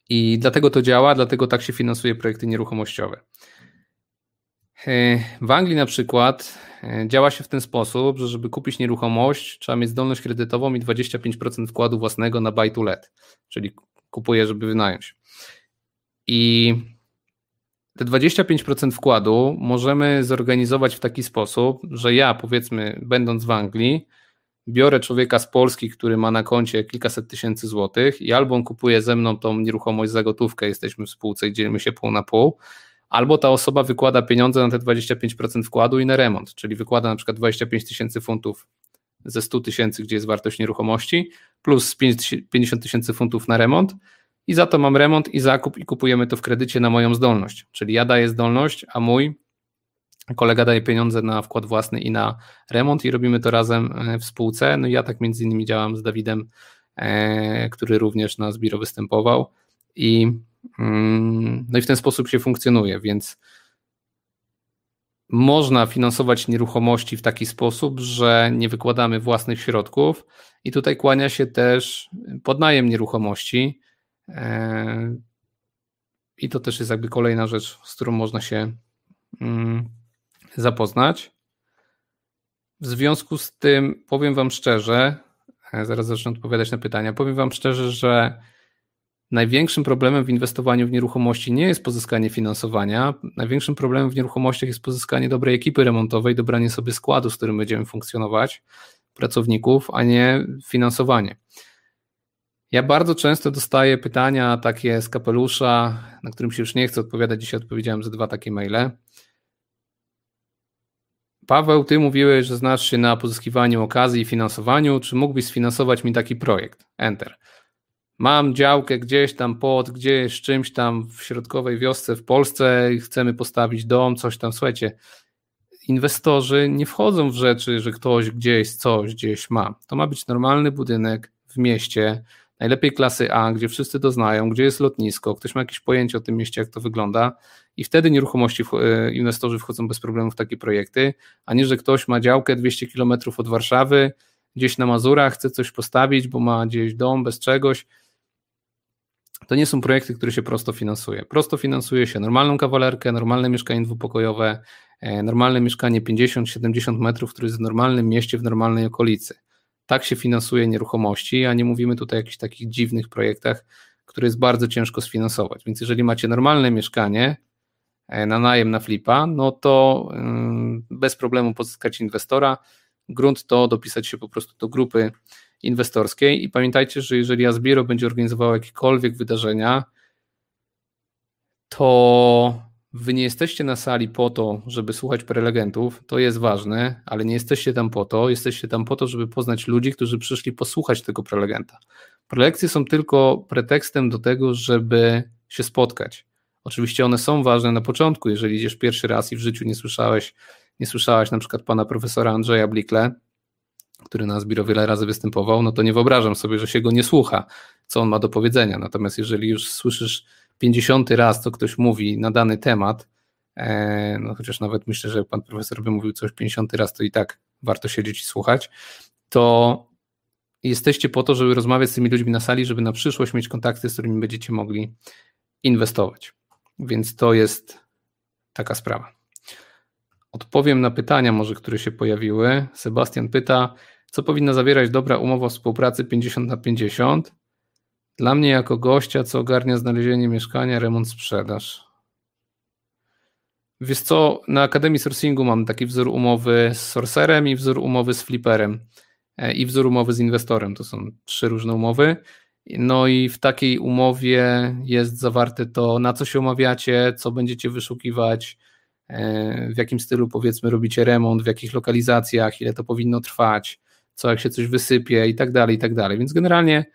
Speaker 2: I dlatego to działa, dlatego tak się finansuje projekty nieruchomościowe. E, w Anglii na przykład e, działa się w ten sposób, że żeby kupić nieruchomość, trzeba mieć zdolność kredytową i 25% wkładu własnego na buy to let, czyli kupuję, żeby wynająć. I te 25% wkładu możemy zorganizować w taki sposób, że ja, powiedzmy, będąc w Anglii, biorę człowieka z Polski, który ma na koncie kilkaset tysięcy złotych i albo on kupuje ze mną tą nieruchomość za gotówkę, jesteśmy w spółce i dzielimy się pół na pół, albo ta osoba wykłada pieniądze na te 25% wkładu i na remont, czyli wykłada na przykład 25 tysięcy funtów ze 100 tysięcy, gdzie jest wartość nieruchomości, plus 50 tysięcy funtów na remont i za to mam remont i zakup i kupujemy to w kredycie na moją zdolność, czyli ja daję zdolność, a mój kolega daje pieniądze na wkład własny i na remont i robimy to razem e, w spółce. No i ja tak między innymi działam z Dawidem, e, który również na Zbiro występował i mm, no i w ten sposób się funkcjonuje, więc można finansować nieruchomości w taki sposób, że nie wykładamy własnych środków i tutaj kłania się też podnajem nieruchomości e, i to też jest jakby kolejna rzecz, z którą można się mm, zapoznać. W związku z tym powiem Wam szczerze, e, zaraz zacznę odpowiadać na pytania. Powiem Wam szczerze, że największym problemem w inwestowaniu w nieruchomości nie jest pozyskanie finansowania. Największym problemem w nieruchomościach jest pozyskanie dobrej ekipy remontowej, dobranie sobie składu, z którym będziemy funkcjonować, pracowników, a nie finansowanie. Ja bardzo często dostaję pytania takie z kapelusza, na którym się już nie chcę odpowiadać. Dzisiaj odpowiedziałem za dwa takie maile. Paweł, ty mówiłeś, że znasz się na pozyskiwaniu okazji i finansowaniu. Czy mógłbyś sfinansować mi taki projekt? Enter. Mam działkę gdzieś tam pod, gdzieś czymś tam w środkowej wiosce w Polsce i chcemy postawić dom, coś tam. Słuchajcie, inwestorzy nie wchodzą w rzeczy, że ktoś gdzieś coś gdzieś ma. To ma być normalny budynek w mieście, najlepiej klasy A, gdzie wszyscy to znają, gdzie jest lotnisko, ktoś ma jakieś pojęcie o tym mieście, jak to wygląda i wtedy nieruchomości e, inwestorzy wchodzą bez problemu w takie projekty, a nie, że ktoś ma działkę 200 km od Warszawy, gdzieś na Mazurach, chce coś postawić, bo ma gdzieś dom bez czegoś. To nie są projekty, które się prosto finansuje. Prosto finansuje się normalną kawalerkę, normalne mieszkanie dwupokojowe, e, normalne mieszkanie 50-70 metrów, które jest w normalnym mieście, w normalnej okolicy. Tak się finansuje nieruchomości, a nie mówimy tutaj o jakichś takich dziwnych projektach, które jest bardzo ciężko sfinansować. Więc jeżeli macie normalne mieszkanie na najem na flipa, no to mm, bez problemu pozyskać inwestora. Grunt to dopisać się po prostu do grupy inwestorskiej i pamiętajcie, że jeżeli Asbiro będzie organizowało jakiekolwiek wydarzenia, to Wy nie jesteście na sali po to, żeby słuchać prelegentów, to jest ważne, ale nie jesteście tam po to, jesteście tam po to, żeby poznać ludzi, którzy przyszli posłuchać tego prelegenta. Prelekcje są tylko pretekstem do tego, żeby się spotkać. Oczywiście one są ważne na początku, jeżeli idziesz pierwszy raz i w życiu nie słyszałeś, nie słyszałaś na przykład pana profesora Andrzeja Blikle, który na Zbiro wiele razy występował, no to nie wyobrażam sobie, że się go nie słucha, co on ma do powiedzenia. Natomiast jeżeli już słyszysz 50 raz, co ktoś mówi na dany temat, e, no chociaż nawet myślę, że pan profesor by mówił coś 50 raz, to i tak warto siedzieć i słuchać, to jesteście po to, żeby rozmawiać z tymi ludźmi na sali, żeby na przyszłość mieć kontakty, z którymi będziecie mogli inwestować. Więc to jest taka sprawa. Odpowiem na pytania może, które się pojawiły. Sebastian pyta, co powinna zawierać dobra umowa współpracy 50 na 50? Dla mnie jako gościa, co ogarnia znalezienie mieszkania, remont, sprzedaż. Wiesz co, na Akademii Sourcingu mam taki wzór umowy z Sorcerem i wzór umowy z Flipperem e, i wzór umowy z inwestorem. To są trzy różne umowy. No i w takiej umowie jest zawarte to, na co się umawiacie, co będziecie wyszukiwać, e, w jakim stylu powiedzmy robicie remont, w jakich lokalizacjach, ile to powinno trwać, co jak się coś wysypie i tak dalej, i tak dalej. Więc generalnie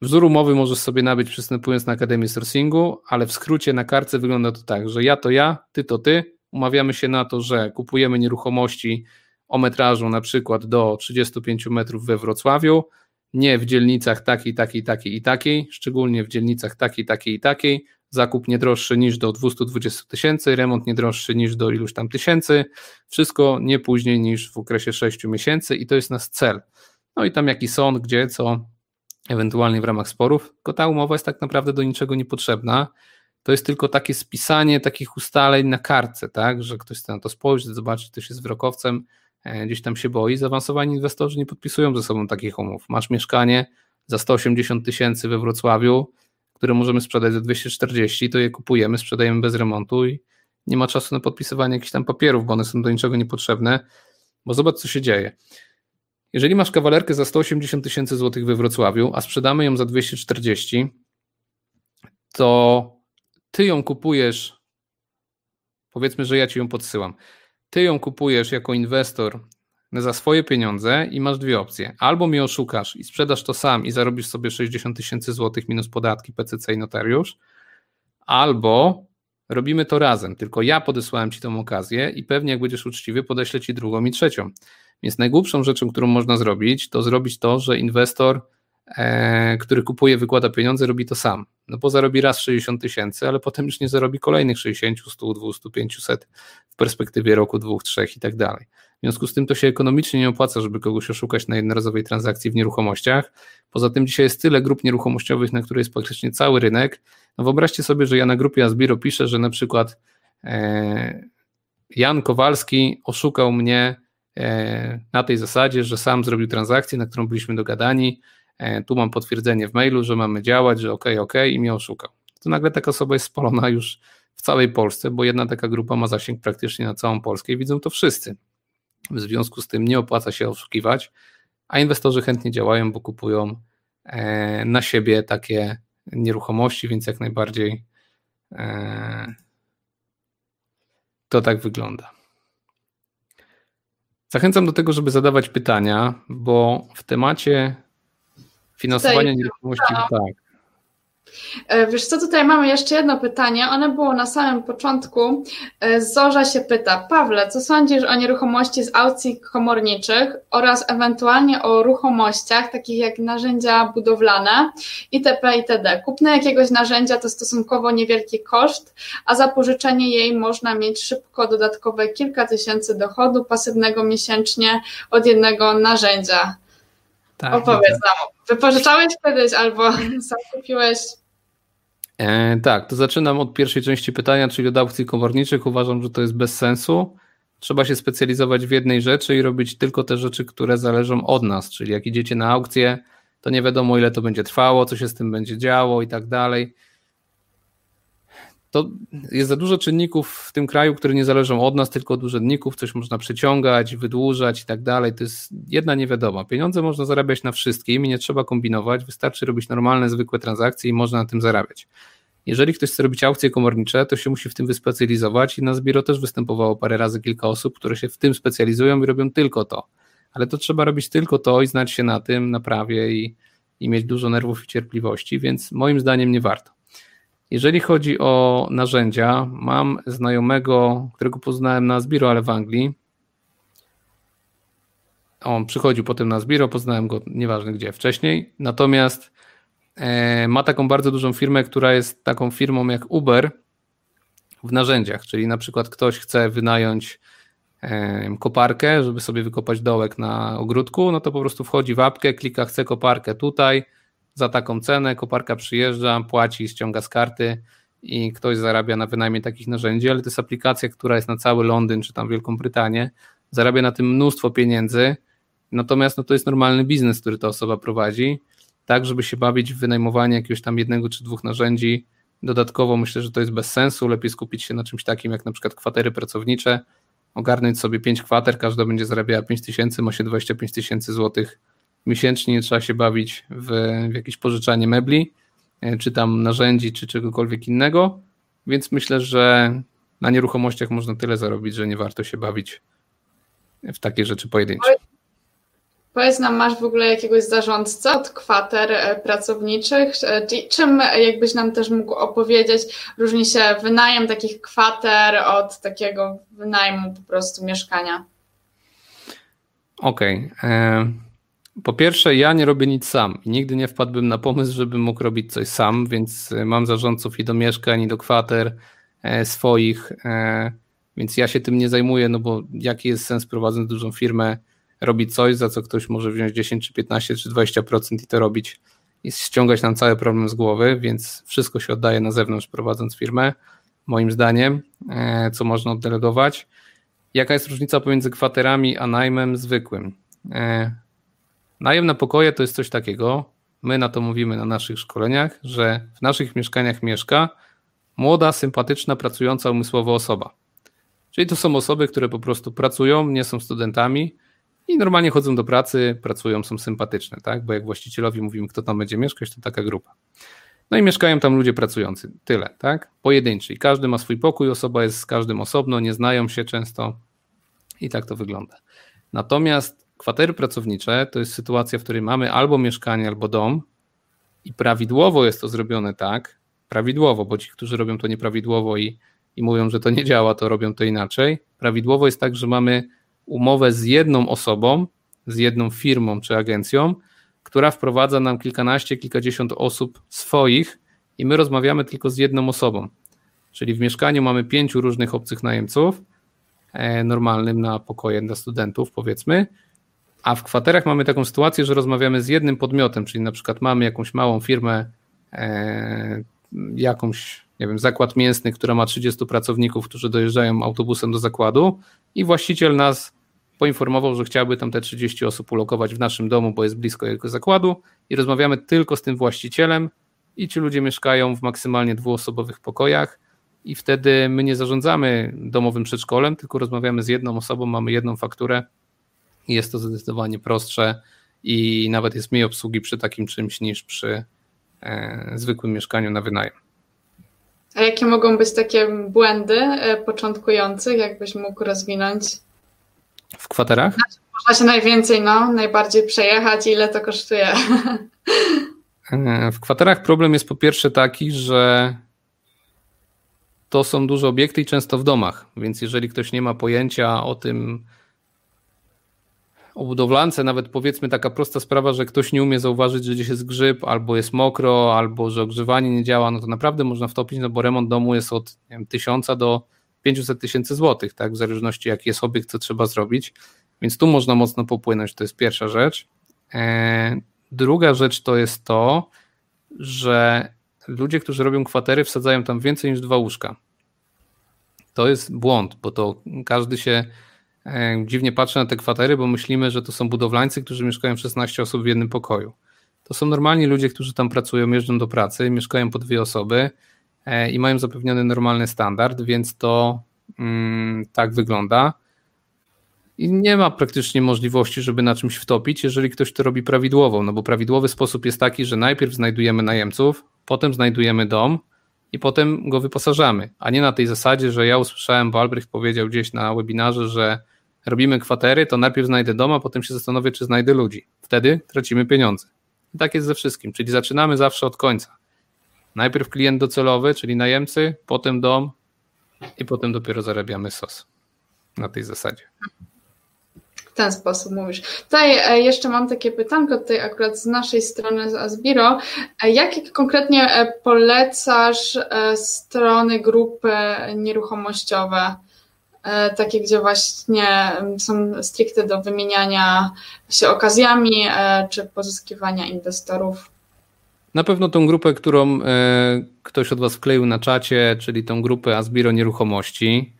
Speaker 2: wzór umowy możesz sobie nabyć przystępując na Akademię Sourcingu, ale w skrócie na kartce wygląda to tak, że ja to ja, ty to ty, umawiamy się na to, że kupujemy nieruchomości o metrażu na przykład do 35 metrów we Wrocławiu, nie w dzielnicach takiej, takiej, takiej i takiej, szczególnie w dzielnicach takiej, takiej i takiej, zakup nie droższy niż do 220 tysięcy, remont nie droższy niż do iluś tam tysięcy, wszystko nie później niż w okresie 6 miesięcy i to jest nasz cel. No i tam jaki sąd, gdzie, co, ewentualnie w ramach sporów, tylko ta umowa jest tak naprawdę do niczego niepotrzebna. To jest tylko takie spisanie takich ustaleń na kartce, tak, że ktoś chce na to spojrzeć, zobaczyć, ktoś jest wzrokowcem, E, gdzieś tam się boi, zaawansowani inwestorzy nie podpisują ze sobą takich umów. Masz mieszkanie za 180 tysięcy we Wrocławiu, które możemy sprzedać za 240, to je kupujemy, sprzedajemy bez remontu i nie ma czasu na podpisywanie jakichś tam papierów, bo one są do niczego niepotrzebne, bo zobacz, co się dzieje. Jeżeli masz kawalerkę za 180 tysięcy złotych we Wrocławiu, a sprzedamy ją za 240, to ty ją kupujesz, powiedzmy, że ja ci ją podsyłam ty ją kupujesz jako inwestor za swoje pieniądze i masz dwie opcje. Albo mnie oszukasz i sprzedasz to sam i zarobisz sobie 60 tysięcy złotych minus podatki, PCC i notariusz, albo robimy to razem, tylko ja podesłałem ci tą okazję i pewnie jak będziesz uczciwy, podeślę ci drugą i trzecią. Więc najgłupszą rzeczą, którą można zrobić, to zrobić to, że inwestor który kupuje, wykłada pieniądze, robi to sam. No bo zarobi raz 60 tysięcy, ale potem już nie zarobi kolejnych 60, 100, 200, 500 w perspektywie roku, dwóch, trzech i tak dalej. W związku z tym to się ekonomicznie nie opłaca, żeby kogoś oszukać na jednorazowej transakcji w nieruchomościach. Poza tym dzisiaj jest tyle grup nieruchomościowych, na której jest praktycznie cały rynek. No wyobraźcie sobie, że ja na grupie Asbiro piszę, że na przykład e, Jan Kowalski oszukał mnie e, na tej zasadzie, że sam zrobił transakcję, na którą byliśmy dogadani, E, tu mam potwierdzenie w mailu, że mamy działać, że ok, ok i mnie oszukał. To nagle taka osoba jest spalona już w całej Polsce, bo jedna taka grupa ma zasięg praktycznie na całą Polskę i widzą to wszyscy. W związku z tym nie opłaca się oszukiwać, a inwestorzy chętnie działają, bo kupują e, na siebie takie nieruchomości, więc jak najbardziej e, to tak wygląda. Zachęcam do tego, żeby zadawać pytania, bo w temacie Finansowanie nieruchomości, tak.
Speaker 1: E, wiesz co, tutaj mamy jeszcze jedno pytanie. One było na samym początku. E, Zorza się pyta, Pawle, co sądzisz o nieruchomości z aukcji komorniczych oraz ewentualnie o ruchomościach, takich jak narzędzia budowlane itp. itd. Kupno jakiegoś narzędzia to stosunkowo niewielki koszt, a za pożyczenie jej można mieć szybko dodatkowe kilka tysięcy dochodu pasywnego miesięcznie od jednego narzędzia. Tak, Opowiedz nam. Wypożyczałeś kiedyś albo sam kupiłeś?
Speaker 2: E, tak, to zaczynam od pierwszej części pytania, czyli od aukcji komorniczych. Uważam, że to jest bez sensu. Trzeba się specjalizować w jednej rzeczy i robić tylko te rzeczy, które zależą od nas. Czyli jak idziecie na aukcję, to nie wiadomo, ile to będzie trwało, co się z tym będzie działo i tak dalej to jest za dużo czynników w tym kraju, które nie zależą od nas, tylko od urzędników, coś można przeciągać, wydłużać i tak dalej. To jest jedna niewiadoma. Pieniądze można zarabiać na wszystkim i nie trzeba kombinować, wystarczy robić normalne, zwykłe transakcje i można na tym zarabiać. Jeżeli ktoś chce robić aukcje komornicze, to się musi w tym wyspecjalizować i na Zbiro też występowało parę razy kilka osób, które się w tym specjalizują i robią tylko to. Ale to trzeba robić tylko to i znać się na tym, na prawie i, i mieć dużo nerwów i cierpliwości, więc moim zdaniem nie warto. Jeżeli chodzi o narzędzia, mam znajomego, którego poznałem na Zbiro, ale w Anglii. On przychodził potem na Zbiro, poznałem go nieważne gdzie wcześniej. Natomiast e, ma taką bardzo dużą firmę, która jest taką firmą jak Uber w narzędziach, czyli na przykład ktoś chce wynająć e, koparkę, żeby sobie wykopać dołek na ogródku, no to po prostu wchodzi w apkę, klika chcę koparkę tutaj, za taką cenę, koparka przyjeżdża, płaci, ściąga z karty i ktoś zarabia na wynajmie takich narzędzi, ale to jest aplikacja, która jest na cały Londyn czy tam Wielką Brytanię, zarabia na tym mnóstwo pieniędzy, natomiast no, to jest normalny biznes, który ta osoba prowadzi, tak żeby się bawić w wynajmowanie jakiegoś tam jednego czy dwóch narzędzi Dodatkowo myślę, że to jest bez sensu. Lepiej skupić się na czymś takim jak na przykład kwatery pracownicze, ogarnąć sobie 5 kwater, każda będzie zarabiała 5 tysięcy, ma się 25 tysięcy złotych miesięcznie, nie trzeba się bawić w, w jakieś pożyczanie mebli, e, czy tam narzędzi, czy czegokolwiek innego, więc myślę, że na nieruchomościach można tyle zarobić, że nie warto się bawić w takie rzeczy pojedyncze.
Speaker 1: Powiedz nam, masz w ogóle jakiegoś zarządcę od kwater e, pracowniczych? E, czym jakbyś nam też mógł opowiedzieć, różni się wynajem takich kwater od takiego wynajmu po prostu mieszkania?
Speaker 2: Okej. Okay. Po pierwsze, ja nie robię nic sam i nigdy nie wpadłbym na pomysł, żebym mógł robić coś sam, więc e, mam zarządców i do mieszkań, i do kwater swoich, więc ja się tym nie zajmuję, no bo jaki jest sens prowadząc dużą firmę, robić coś, za co ktoś może wziąć 10 czy 15 czy 20% i to robić i ściągać nam cały problem z głowy, więc wszystko się oddaje na zewnątrz prowadząc firmę, moim zdaniem, e, co można oddelegować. Jaka jest różnica pomiędzy kwaterami a najmem zwykłym? Najem na pokoje to jest coś takiego, my na to mówimy na naszych szkoleniach, że w naszych mieszkaniach mieszka młoda, sympatyczna, pracująca umysłowo osoba. Czyli to są osoby, które po prostu pracują, nie są studentami, i normalnie chodzą do pracy, pracują, są sympatyczne, tak? Bo jak właścicielowi mówimy, kto tam będzie mieszkać, to taka grupa. No i mieszkają tam ludzie pracujący. Tyle, tak? Pojedynczy. I każdy ma swój pokój, osoba jest z każdym osobno, nie znają się często i tak to wygląda. Natomiast kwatery pracownicze to jest sytuacja, w której mamy albo mieszkanie, albo dom i prawidłowo jest to zrobione tak, prawidłowo, bo ci, którzy robią to nieprawidłowo i, i mówią, że to nie działa, to robią to inaczej. Prawidłowo jest tak, że mamy umowę z jedną osobą, z jedną firmą czy agencją, która wprowadza nam kilkanaście, kilkadziesiąt osób swoich i my rozmawiamy tylko z jedną osobą. Czyli w mieszkaniu mamy pięciu różnych obcych najemców, e, normalnym na pokoje dla studentów, powiedzmy, a w kwaterach mamy taką sytuację, że rozmawiamy z jednym podmiotem, czyli na przykład mamy jakąś małą firmę, e, jakąś, nie wiem, zakład mięsny, która ma 30 pracowników, którzy dojeżdżają autobusem do zakładu i właściciel nas poinformował, że chciałby tam te 30 osób ulokować w naszym domu, bo jest blisko jego zakładu i rozmawiamy tylko z tym właścicielem i ci ludzie mieszkają w maksymalnie dwuosobowych pokojach i wtedy my nie zarządzamy domowym przedszkolem, tylko rozmawiamy z jedną osobą, mamy jedną fakturę jest to zdecydowanie prostsze i nawet jest mniej obsługi przy takim czymś niż przy e, zwykłym mieszkaniu na wynajem.
Speaker 1: A jakie mogą być takie błędy e, początkujących, jakbyś mógł rozwinąć?
Speaker 2: W kwaterach?
Speaker 1: Można się najwięcej, no, najbardziej przejechać, ile to kosztuje.
Speaker 2: E, w kwaterach problem jest po pierwsze taki, że to są duże obiekty i często w domach, więc jeżeli ktoś nie ma pojęcia o tym, o budowlance, nawet powiedzmy taka prosta sprawa, że ktoś nie umie zauważyć, że gdzieś jest grzyb, albo jest mokro, albo że ogrzewanie nie działa, no to naprawdę można wtopić, no bo remont domu jest od nie wiem, 1000 do 500 tysięcy złotych, tak, w zależności jaki jest obiekt, co trzeba zrobić, więc tu można mocno popłynąć, to jest pierwsza rzecz. E, druga rzecz to jest to, że ludzie, którzy robią kwatery, wsadzają tam więcej niż dwa łóżka. To jest błąd, bo to każdy się dziwnie patrzy na te kwatery, bo myślimy, że to są budowlańcy, którzy mieszkają 16 osób w jednym pokoju. To są normalni ludzie, którzy tam pracują, jeżdżą do pracy, mieszkają po dwie osoby E, i mają zapewniony normalny standard, więc to mm, tak wygląda. I nie ma praktycznie możliwości, żeby na czymś wtopić, jeżeli ktoś to robi prawidłowo, no bo prawidłowy sposób jest taki, że najpierw znajdujemy najemców, potem znajdujemy dom i potem go wyposażamy, a nie na tej zasadzie, że ja usłyszałem, bo Albrecht powiedział gdzieś na webinarze, że robimy kwatery, to najpierw znajdę dom, a potem się zastanowię, czy znajdę ludzi. Wtedy tracimy pieniądze. I tak jest ze wszystkim, czyli zaczynamy zawsze od końca. Najpierw klient docelowy, czyli najemcy, potem dom i potem dopiero zarabiamy sos na tej zasadzie.
Speaker 1: W ten sposób mówisz. Tutaj e, jeszcze mam takie pytanko tutaj akurat z naszej strony z Asbiro. E, jakie konkretnie e, polecasz strony, grupy nieruchomościowe? Takie, gdzie właśnie są stricte do wymieniania się okazjami czy pozyskiwania inwestorów?
Speaker 2: Na pewno tą grupę, którą e, ktoś od Was wkleił na czacie, czyli tą grupę Asbiro Nieruchomości.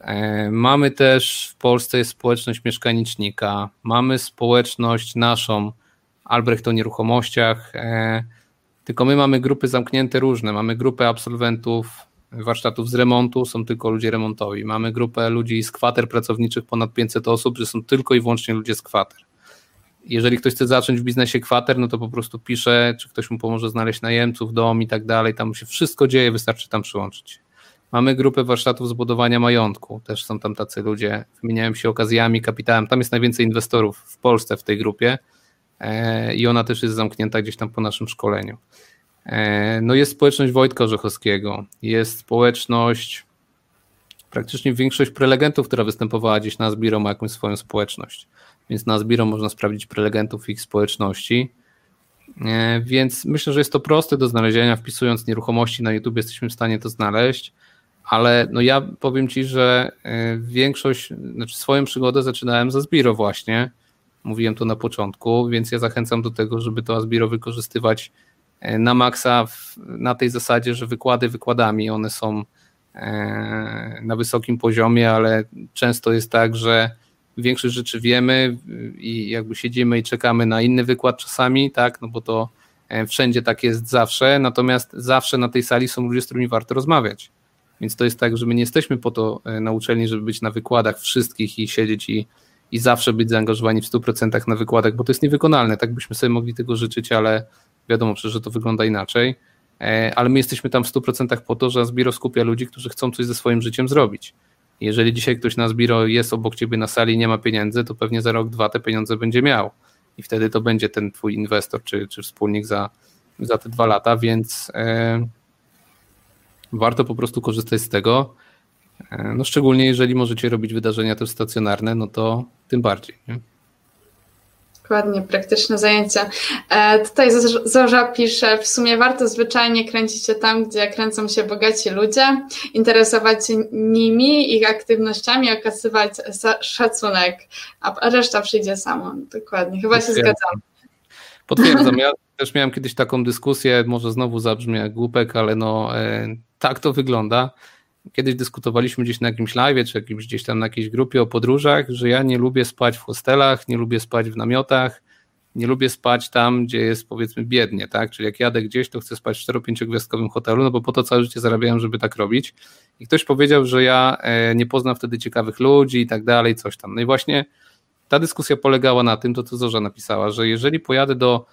Speaker 2: E, mamy też w Polsce społeczność mieszkanicznika, mamy społeczność naszą Albrecht o nieruchomościach. E, Tylko my mamy grupy zamknięte różne. Mamy grupę absolwentów warsztatów z remontu, są tylko ludzie remontowi. Mamy grupę ludzi z kwater pracowniczych, ponad 500 osób, że są tylko i wyłącznie ludzie z kwater. Jeżeli ktoś chce zacząć w biznesie kwater, no to po prostu pisze, czy ktoś mu pomoże znaleźć najemców, dom i tak dalej. Tam się wszystko dzieje, wystarczy tam przyłączyć. Mamy grupę warsztatów zbudowania majątku, też są tam tacy ludzie, wymieniają się okazjami, kapitałem. Tam jest najwięcej inwestorów w Polsce w tej grupie e, i ona też jest zamknięta gdzieś tam po naszym szkoleniu. E, no jest społeczność Wojtka Orzechowskiego, jest społeczność, praktycznie większość prelegentów, która występowała gdzieś na Zbiro ma jakąś swoją społeczność, więc na Zbiro można sprawdzić prelegentów ich społeczności, e, więc myślę, że jest to proste do znalezienia, wpisując nieruchomości na YouTube jesteśmy w stanie to znaleźć, ale no ja powiem Ci, że e, większość, znaczy swoją przygodę zaczynałem za Zbiro właśnie, mówiłem to na początku, więc ja zachęcam do tego, żeby to Asbiro wykorzystywać na maksa w, na tej zasadzie, że wykłady wykładami, one są e, na wysokim poziomie, ale często jest tak, że większość rzeczy wiemy i jakby siedzimy i czekamy na inny wykład czasami, tak, no bo to e, wszędzie tak jest zawsze, natomiast zawsze na tej sali są ludzie, z którymi warto rozmawiać. Więc to jest tak, że my nie jesteśmy po to na uczelni, żeby być na wykładach wszystkich i siedzieć i, i zawsze być zaangażowani w 100% na wykładach, bo to jest niewykonalne. Tak byśmy sobie mogli tego życzyć, ale Wiadomo przecież, że to wygląda inaczej, e, ale my jesteśmy tam w 100% po to, że Asbiro skupia ludzi, którzy chcą coś ze swoim życiem zrobić. Jeżeli dzisiaj ktoś na Asbiro jest obok ciebie na sali i nie ma pieniędzy, to pewnie za rok, dwa te pieniądze będzie miał. I wtedy to będzie ten twój inwestor czy, czy wspólnik za, za te dwa lata, więc e, warto po prostu korzystać z tego. E, no szczególnie jeżeli możecie robić wydarzenia też stacjonarne, no to tym bardziej. Nie?
Speaker 1: Dokładnie, praktyczne zajęcia. E, tutaj Zorza pisze, w sumie warto zwyczajnie kręcić się tam, gdzie kręcą się bogaci ludzie, interesować się nimi, ich aktywnościami, okazywać szacunek, a reszta przyjdzie samo. Dokładnie, chyba się zgadzam.
Speaker 2: Potwierdzam, ja też miałem kiedyś taką dyskusję, może znowu zabrzmi jak głupek, ale no e, tak to wygląda kiedyś dyskutowaliśmy gdzieś na jakimś live, czy jakimś gdzieś tam na jakiejś grupie o podróżach, że ja nie lubię spać w hostelach, nie lubię spać w namiotach, nie lubię spać tam, gdzie jest powiedzmy biednie, tak? Czyli jak jadę gdzieś, to chcę spać w 4-5 gwiazdkowym hotelu, no bo po to całe życie zarabiałem, żeby tak robić. I ktoś powiedział, że ja e, nie poznam wtedy ciekawych ludzi i tak dalej, coś tam. No i właśnie ta dyskusja polegała na tym, to co Zorza napisała, że jeżeli pojadę do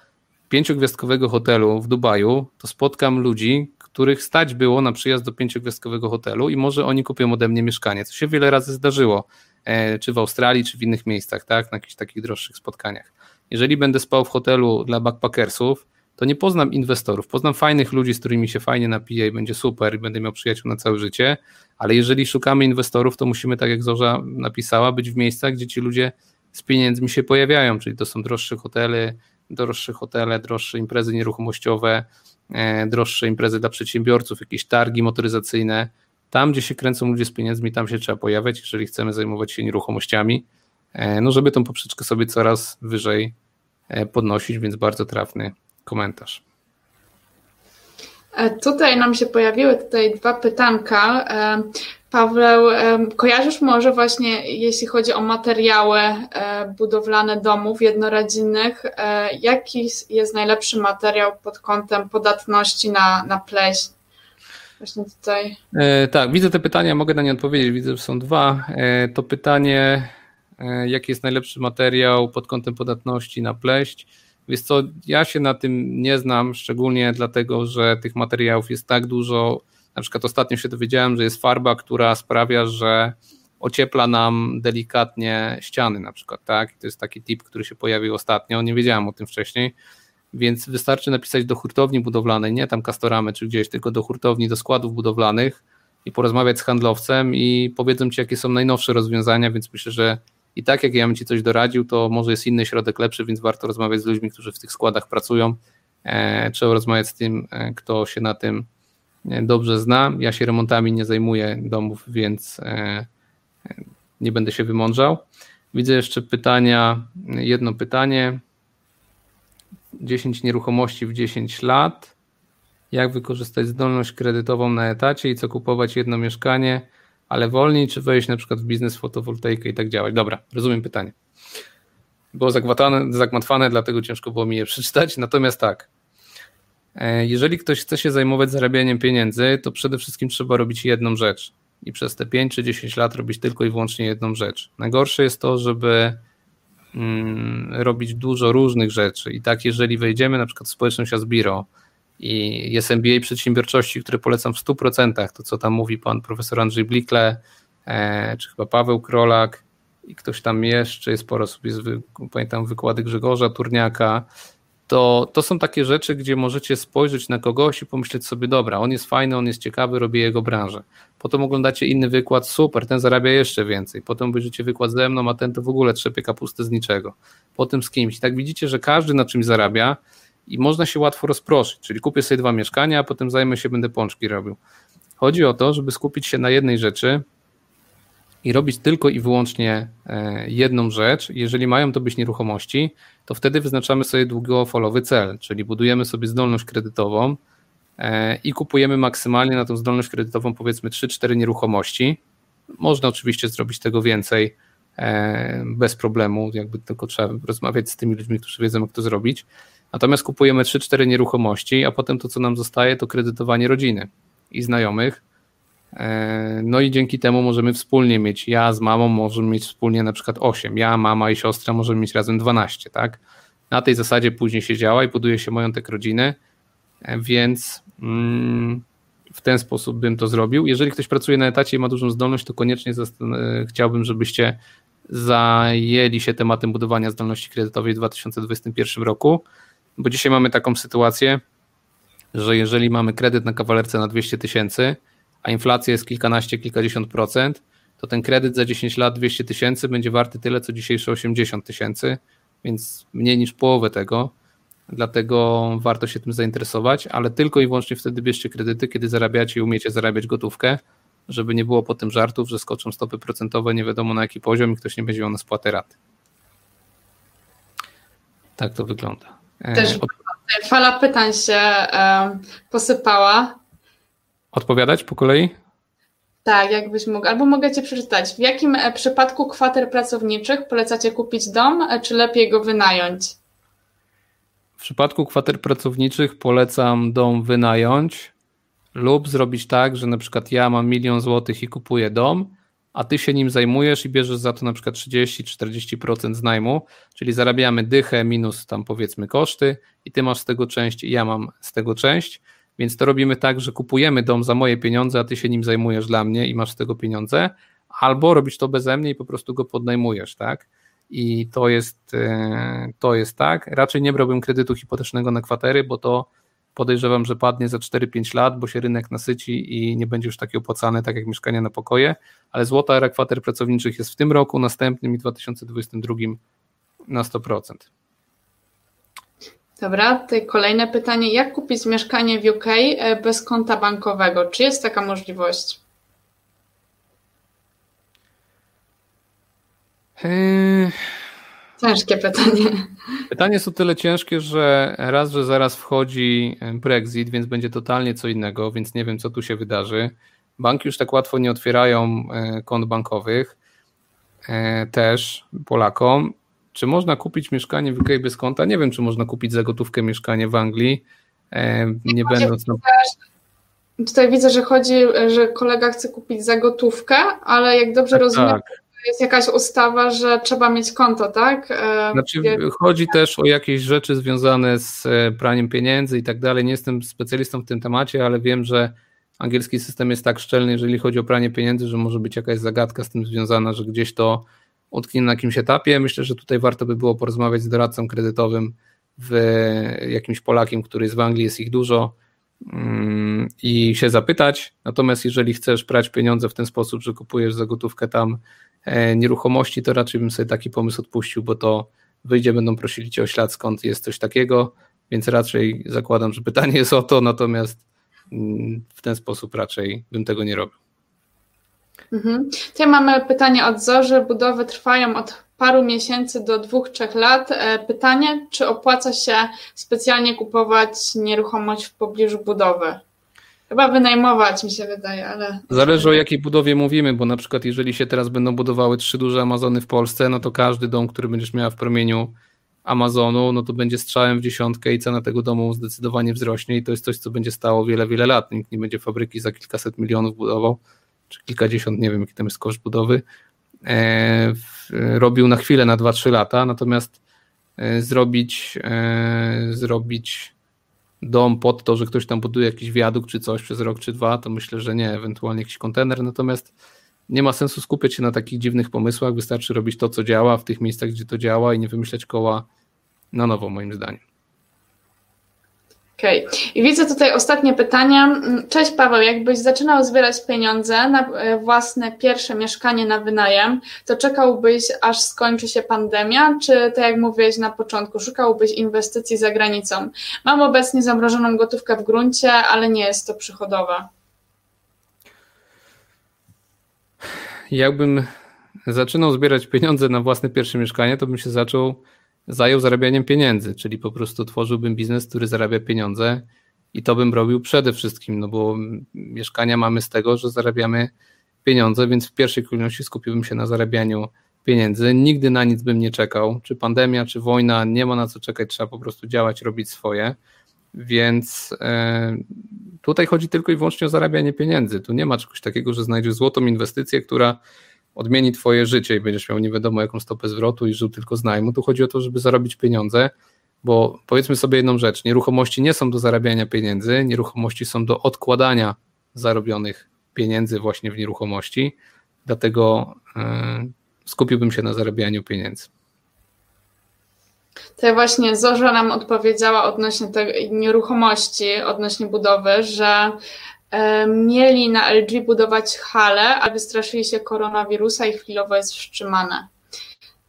Speaker 2: pięciogwiazdkowego hotelu w Dubaju, to spotkam ludzi, których stać było na przyjazd do pięciogwiazdkowego hotelu i może oni kupią ode mnie mieszkanie, co się wiele razy zdarzyło, e, czy w Australii, czy w innych miejscach, tak, na jakichś takich droższych spotkaniach. Jeżeli będę spał w hotelu dla backpackersów, to nie poznam inwestorów, poznam fajnych ludzi, z którymi się fajnie napiję i będzie super i będę miał przyjaciół na całe życie, ale jeżeli szukamy inwestorów, to musimy, tak jak Zorza napisała, być w miejscach, gdzie ci ludzie z pieniędzmi się pojawiają, czyli to są droższe hotely, droższe hotele, droższe imprezy nieruchomościowe, droższe imprezy dla przedsiębiorców, jakieś targi motoryzacyjne. Tam, gdzie się kręcą ludzie z pieniędzmi, tam się trzeba pojawiać, jeżeli chcemy zajmować się nieruchomościami, e, no żeby tą poprzeczkę sobie coraz wyżej e, podnosić, więc bardzo trafny komentarz.
Speaker 1: Tutaj nam się pojawiły tutaj dwa pytanka. Paweł, kojarzysz może właśnie, jeśli chodzi o materiały budowlane domów jednorodzinnych, jaki jest najlepszy materiał pod kątem podatności na, na pleśń? Właśnie tutaj.
Speaker 2: E, tak, widzę te pytania, mogę na nie odpowiedzieć. Widzę, że są dwa. E, to pytanie, e, jaki jest najlepszy materiał pod kątem podatności na pleść? Wiesz co, ja się na tym nie znam, szczególnie dlatego, że tych materiałów jest tak dużo. Na przykład ostatnio się dowiedziałem, że jest farba, która sprawia, że ociepla nam delikatnie ściany na przykład, tak? to jest taki tip, który się pojawił ostatnio, nie wiedziałem o tym wcześniej, więc wystarczy napisać do hurtowni budowlanej, nie tam kastoramy czy gdzieś, tylko do hurtowni, do składów budowlanych i porozmawiać z handlowcem i powiedzą Ci, jakie są najnowsze rozwiązania, więc myślę, że i tak jak ja bym Ci coś doradził, to może jest inny środek lepszy, więc warto rozmawiać z ludźmi, którzy w tych składach pracują, e, trzeba rozmawiać z tym, e, kto się na tym dobrze zna. Ja się remontami nie zajmuję domów, więc e, nie będę się wymądrzał. Widzę jeszcze pytania, jedno pytanie. 10 nieruchomości w 10 lat. Jak wykorzystać zdolność kredytową na etacie i co kupować jedno mieszkanie, ale wolniej, czy wejść na przykład w biznes fotowoltaikę i tak działać? Dobra, rozumiem pytanie. Było zagmatwane, zagmatwane, dlatego ciężko było mi je przeczytać. Natomiast tak, E, jeżeli ktoś chce się zajmować zarabianiem pieniędzy, to przede wszystkim trzeba robić jedną rzecz i przez te 5 czy 10 lat robić tylko i wyłącznie jedną rzecz. Najgorsze jest to, żeby mm, robić dużo różnych rzeczy i tak jeżeli wejdziemy na przykład w społeczność Asbiro i jest MBA przedsiębiorczości, które polecam w 100%, to co tam mówi pan profesor Andrzej Blikle, e, czy chyba Paweł Krolak i ktoś tam jeszcze, jest sporo sobie, pamiętam wykłady Grzegorza Turniaka, to, to są takie rzeczy, gdzie możecie spojrzeć na kogoś i pomyśleć sobie, dobra, on jest fajny, on jest ciekawy, robi jego branżę. Potem oglądacie inny wykład, super, ten zarabia jeszcze więcej. Potem obejrzycie wykład ze mną, a ten to w ogóle trzepie kapustę z niczego. Potem z kimś. Tak widzicie, że każdy na czymś zarabia i można się łatwo rozproszyć, czyli kupię sobie dwa mieszkania, a potem zajmę się, będę pączki robił. Chodzi o to, żeby skupić się na jednej rzeczy, i robić tylko i wyłącznie e, jedną rzecz, jeżeli mają to być nieruchomości, to wtedy wyznaczamy sobie długofalowy cel, czyli budujemy sobie zdolność kredytową e, i kupujemy maksymalnie na tą zdolność kredytową powiedzmy 3-4 nieruchomości. Można oczywiście zrobić tego więcej e, bez problemu, jakby tylko trzeba rozmawiać z tymi ludźmi, którzy wiedzą jak to zrobić. Natomiast kupujemy 3-4 nieruchomości, a potem to co nam zostaje to kredytowanie rodziny i znajomych E, no i dzięki temu możemy wspólnie mieć, ja z mamą możemy mieć wspólnie na przykład 8, ja, mama i siostra możemy mieć razem 12, tak? Na tej zasadzie później się działa i buduje się majątek rodziny, e, więc mm, w ten sposób bym to zrobił. Jeżeli ktoś pracuje na etacie i ma dużą zdolność, to koniecznie e, chciałbym, żebyście zajęli się tematem budowania zdolności kredytowej w 2021 roku, bo dzisiaj mamy taką sytuację, że jeżeli mamy kredyt na kawalerce na 200 tysięcy, a inflacja jest kilkanaście, kilkadziesiąt procent, to ten kredyt za 10 lat 200 tysięcy będzie warty tyle, co dzisiejsze 80 tysięcy, więc mniej niż połowę tego. Dlatego warto się tym zainteresować, ale tylko i wyłącznie wtedy bierzcie kredyty, kiedy zarabiacie i umiecie zarabiać gotówkę, żeby nie było potem żartów, że skoczą stopy procentowe nie wiadomo na jaki poziom i ktoś nie będzie miał na spłatę raty. Tak to wygląda.
Speaker 1: Też fala pytań się posypała.
Speaker 2: Odpowiadać po kolei?
Speaker 1: Tak, jakbyś mógł. Albo mogę Cię przeczytać. W jakim e, przypadku kwater pracowniczych polecacie kupić dom, e, czy lepiej go wynająć?
Speaker 2: W przypadku kwater pracowniczych polecam dom wynająć lub zrobić tak, że na przykład ja mam milion złotych i kupuję dom, a ty się nim zajmujesz i bierzesz za to na przykład 30-40% z najmu, czyli zarabiamy dychę minus tam powiedzmy koszty i ty masz z tego część i ja mam z tego część więc to robimy tak, że kupujemy dom za moje pieniądze, a ty się nim zajmujesz dla mnie i masz z tego pieniądze, albo robisz to beze mnie i po prostu go podnajmujesz, tak? I to jest, e, to jest tak. Raczej nie brałbym kredytu hipotecznego na kwatery, bo to podejrzewam, że padnie za 4-5 lat, bo się rynek nasyci i nie będzie już taki opłacany, tak jak mieszkania na pokoje, ale złota era kwater pracowniczych jest w tym roku, następnym i 2022 na 100%.
Speaker 1: Dobra, tutaj kolejne pytanie. Jak kupić mieszkanie w UK e, bez konta bankowego? Czy jest taka możliwość? Ciężkie pytanie.
Speaker 2: Pytanie jest o tyle ciężkie, że raz, że zaraz wchodzi Brexit, więc będzie totalnie co innego, więc nie wiem, co tu się wydarzy. Banki już tak łatwo nie otwierają e, kont bankowych e, też Polakom czy można kupić mieszkanie w UK bez konta? Nie wiem, czy można kupić za gotówkę mieszkanie w Anglii, e, nie będąc na...
Speaker 1: Tutaj widzę, że chodzi, że kolega chce kupić za gotówkę, ale jak dobrze tak, rozumiem, tak. Jest jakaś ustawa, że trzeba mieć konto, tak?
Speaker 2: E, znaczy, chodzi też o jakieś rzeczy związane z e, praniem pieniędzy i tak dalej. Nie jestem specjalistą w tym temacie, ale wiem, że angielski system jest tak szczelny, jeżeli chodzi o pranie pieniędzy, że może być jakaś zagadka z tym związana, że gdzieś to utknie na jakimś etapie. Myślę, że tutaj warto by było porozmawiać z doradcą kredytowym, w jakimś Polakiem, który jest w Anglii, jest ich dużo mm, i się zapytać. Natomiast jeżeli chcesz brać pieniądze w ten sposób, że kupujesz za gotówkę tam e, nieruchomości, to raczej bym sobie taki pomysł odpuścił, bo to wyjdzie, będą prosili cię o ślad, skąd jest coś takiego, więc raczej zakładam, że pytanie jest o to, natomiast mm, w ten sposób raczej bym tego nie robił.
Speaker 1: Mhm. Tutaj mamy pytanie od Zorzy. Budowy trwają od paru miesięcy do dwóch, trzech lat. E, pytanie, czy opłaca się specjalnie kupować nieruchomość w pobliżu budowy? Chyba wynajmować mi się wydaje, ale.
Speaker 2: Zależy o jakiej budowie mówimy, bo na przykład jeżeli się teraz będą budowały trzy duże Amazony w Polsce, no to każdy dom, który będziesz miała w promieniu Amazonu, no to będzie strzałem w dziesiątkę i cena tego domu zdecydowanie wzrośnie i to jest coś, co będzie stało wiele, wiele lat. Nikt nie będzie fabryki za kilkaset milionów budował, czy kilkadziesiąt, nie wiem jaki tam jest koszt budowy, e, w, robił na chwilę, na 2-3 lata, natomiast e, zrobić, e, zrobić dom pod to, że ktoś tam buduje jakiś wiadukt czy coś przez rok czy dwa, to myślę, że nie, ewentualnie jakiś kontener, natomiast nie ma sensu skupiać się na takich dziwnych pomysłach, wystarczy robić to, co działa w tych miejscach, gdzie to działa i nie wymyślać koła na nowo, moim zdaniem.
Speaker 1: Okej. Okay. I widzę tutaj ostatnie pytanie. Cześć Paweł, jakbyś zaczynał zbierać pieniądze na e, własne pierwsze mieszkanie na wynajem, to czekałbyś aż skończy się pandemia, czy tak jak mówiłeś na początku, szukałbyś inwestycji za granicą? Mam obecnie zamrożoną gotówkę w gruncie, ale nie jest to przychodowe.
Speaker 2: Jakbym zaczynał zbierać pieniądze na własne pierwsze mieszkanie, to bym się zaczął zajął zarabianiem pieniędzy, czyli po prostu tworzyłbym biznes, który zarabia pieniądze i to bym robił przede wszystkim, no bo mieszkania mamy z tego, że zarabiamy pieniądze, więc w pierwszej kolejności skupiłbym się na zarabianiu pieniędzy. Nigdy na nic bym nie czekał, czy pandemia, czy wojna, nie ma na co czekać, trzeba po prostu działać, robić swoje. Więc e, tutaj chodzi tylko i wyłącznie o zarabianie pieniędzy. Tu nie ma czegoś takiego, że znajdziesz złotą inwestycję, która odmieni twoje życie i będziesz miał nie wiadomo jaką stopę zwrotu i żył tylko z najmu. Tu chodzi o to, żeby zarobić pieniądze, bo powiedzmy sobie jedną rzecz, nieruchomości nie są do zarabiania pieniędzy, nieruchomości są do odkładania zarobionych pieniędzy właśnie w nieruchomości, dlatego yy, skupiłbym się na zarabianiu pieniędzy.
Speaker 1: To właśnie Zorza nam odpowiedziała odnośnie tej nieruchomości, odnośnie budowy, że mieli na LG budować halę, a wystraszyli się koronawirusa i chwilowo jest wstrzymane.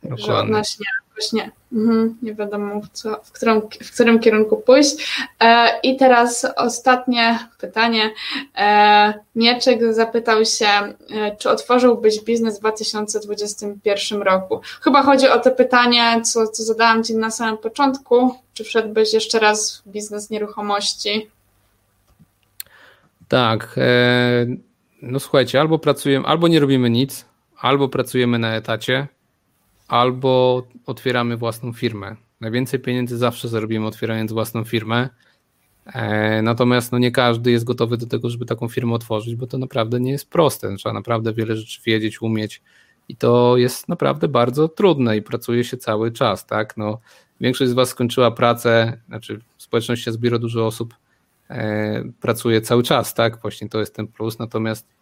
Speaker 1: Dokładnie. Że odnośnie właśnie mhm, nie wiadomo w, co, w, którym, w którym kierunku pójść. E, I teraz ostatnie pytanie. E, Mieczek zapytał się, e, czy otworzyłbyś biznes w 2021 roku? Chyba chodzi o to pytanie, co, co zadałam Ci na samym początku. Czy wszedłbyś jeszcze raz w biznes nieruchomości?
Speaker 2: Tak. E, no słuchajcie, albo pracujemy, albo nie robimy nic, albo pracujemy na etacie, albo otwieramy własną firmę. Najwięcej pieniędzy zawsze zarobimy otwierając własną firmę. E, natomiast no nie każdy jest gotowy do tego, żeby taką firmę otworzyć, bo to naprawdę nie jest proste. Trzeba naprawdę wiele rzeczy wiedzieć, umieć i to jest naprawdę bardzo trudne i pracuje się cały czas. Tak? No, większość z Was skończyła pracę, znaczy w społeczności Zbiro dużo osób pracuję cały czas, tak? Właśnie to jest ten plus, natomiast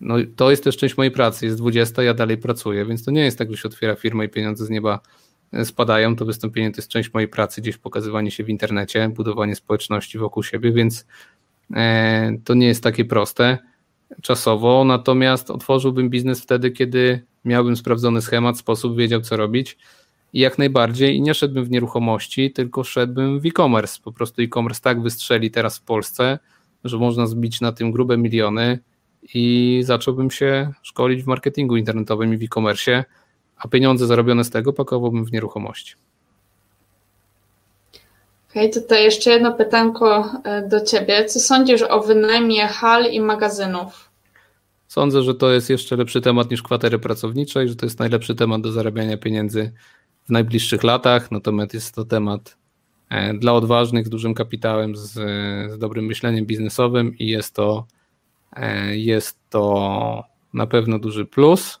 Speaker 2: no, to jest też część mojej pracy, jest 20, ja dalej pracuję, więc to nie jest tak, że się otwiera firma i pieniądze z nieba e, spadają, to wystąpienie to jest część mojej pracy, gdzieś pokazywanie się w internecie, budowanie społeczności wokół siebie, więc e, to nie jest takie proste czasowo, natomiast otworzyłbym biznes wtedy, kiedy miałbym sprawdzony schemat, sposób, wiedział co robić, i jak najbardziej nie szedłbym w nieruchomości, tylko szedłbym w e-commerce. Po prostu e-commerce tak wystrzeli teraz w Polsce, że można zbić na tym grube miliony i zacząłbym się szkolić w marketingu internetowym i w e-commerce, a pieniądze zarobione z tego pakowałbym w nieruchomości.
Speaker 1: Okej, okay, tutaj jeszcze jedno pytanko e, do Ciebie. Co sądzisz o wynajmie hal i magazynów?
Speaker 2: Sądzę, że to jest jeszcze lepszy temat niż kwatery pracownicze i że to jest najlepszy temat do zarabiania pieniędzy w najbliższych latach, natomiast jest to temat e, dla odważnych, z dużym kapitałem, z, z dobrym myśleniem biznesowym i jest to, e, jest to na pewno duży plus,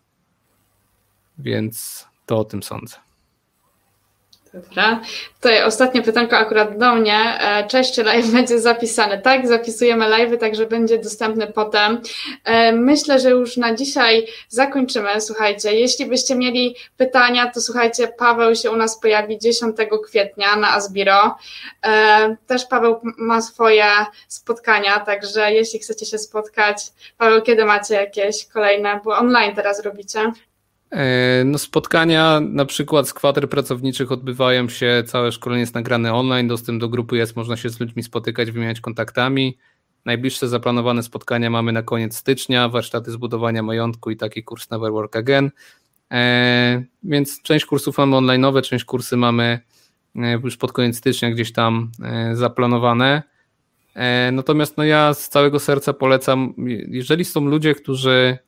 Speaker 2: więc to o tym sądzę.
Speaker 1: Dobra. Tutaj ostatnie pytanko akurat do mnie. E, cześć, czy live będzie zapisany? Tak, zapisujemy live, także będzie dostępny potem. E, myślę, że już na dzisiaj zakończymy. Słuchajcie, jeśli byście mieli pytania, to słuchajcie, Paweł się u nas pojawi 10 kwietnia na Asbiro. E, też Paweł ma swoje spotkania, także jeśli chcecie się spotkać, Paweł, kiedy macie jakieś kolejne, bo online teraz robicie?
Speaker 2: E, no spotkania na przykład z kwater pracowniczych odbywają się, całe szkolenie jest nagrane online, dostęp do grupy jest, można się z ludźmi spotykać, wymieniać kontaktami. Najbliższe zaplanowane spotkania mamy na koniec stycznia, warsztaty zbudowania majątku i taki kurs Never Work Again. E, więc część kursów mamy online'owe, część kursy mamy e, już pod koniec stycznia gdzieś tam zaplanowane. Natomiast no ja z całego serca polecam, jeżeli są ludzie, którzy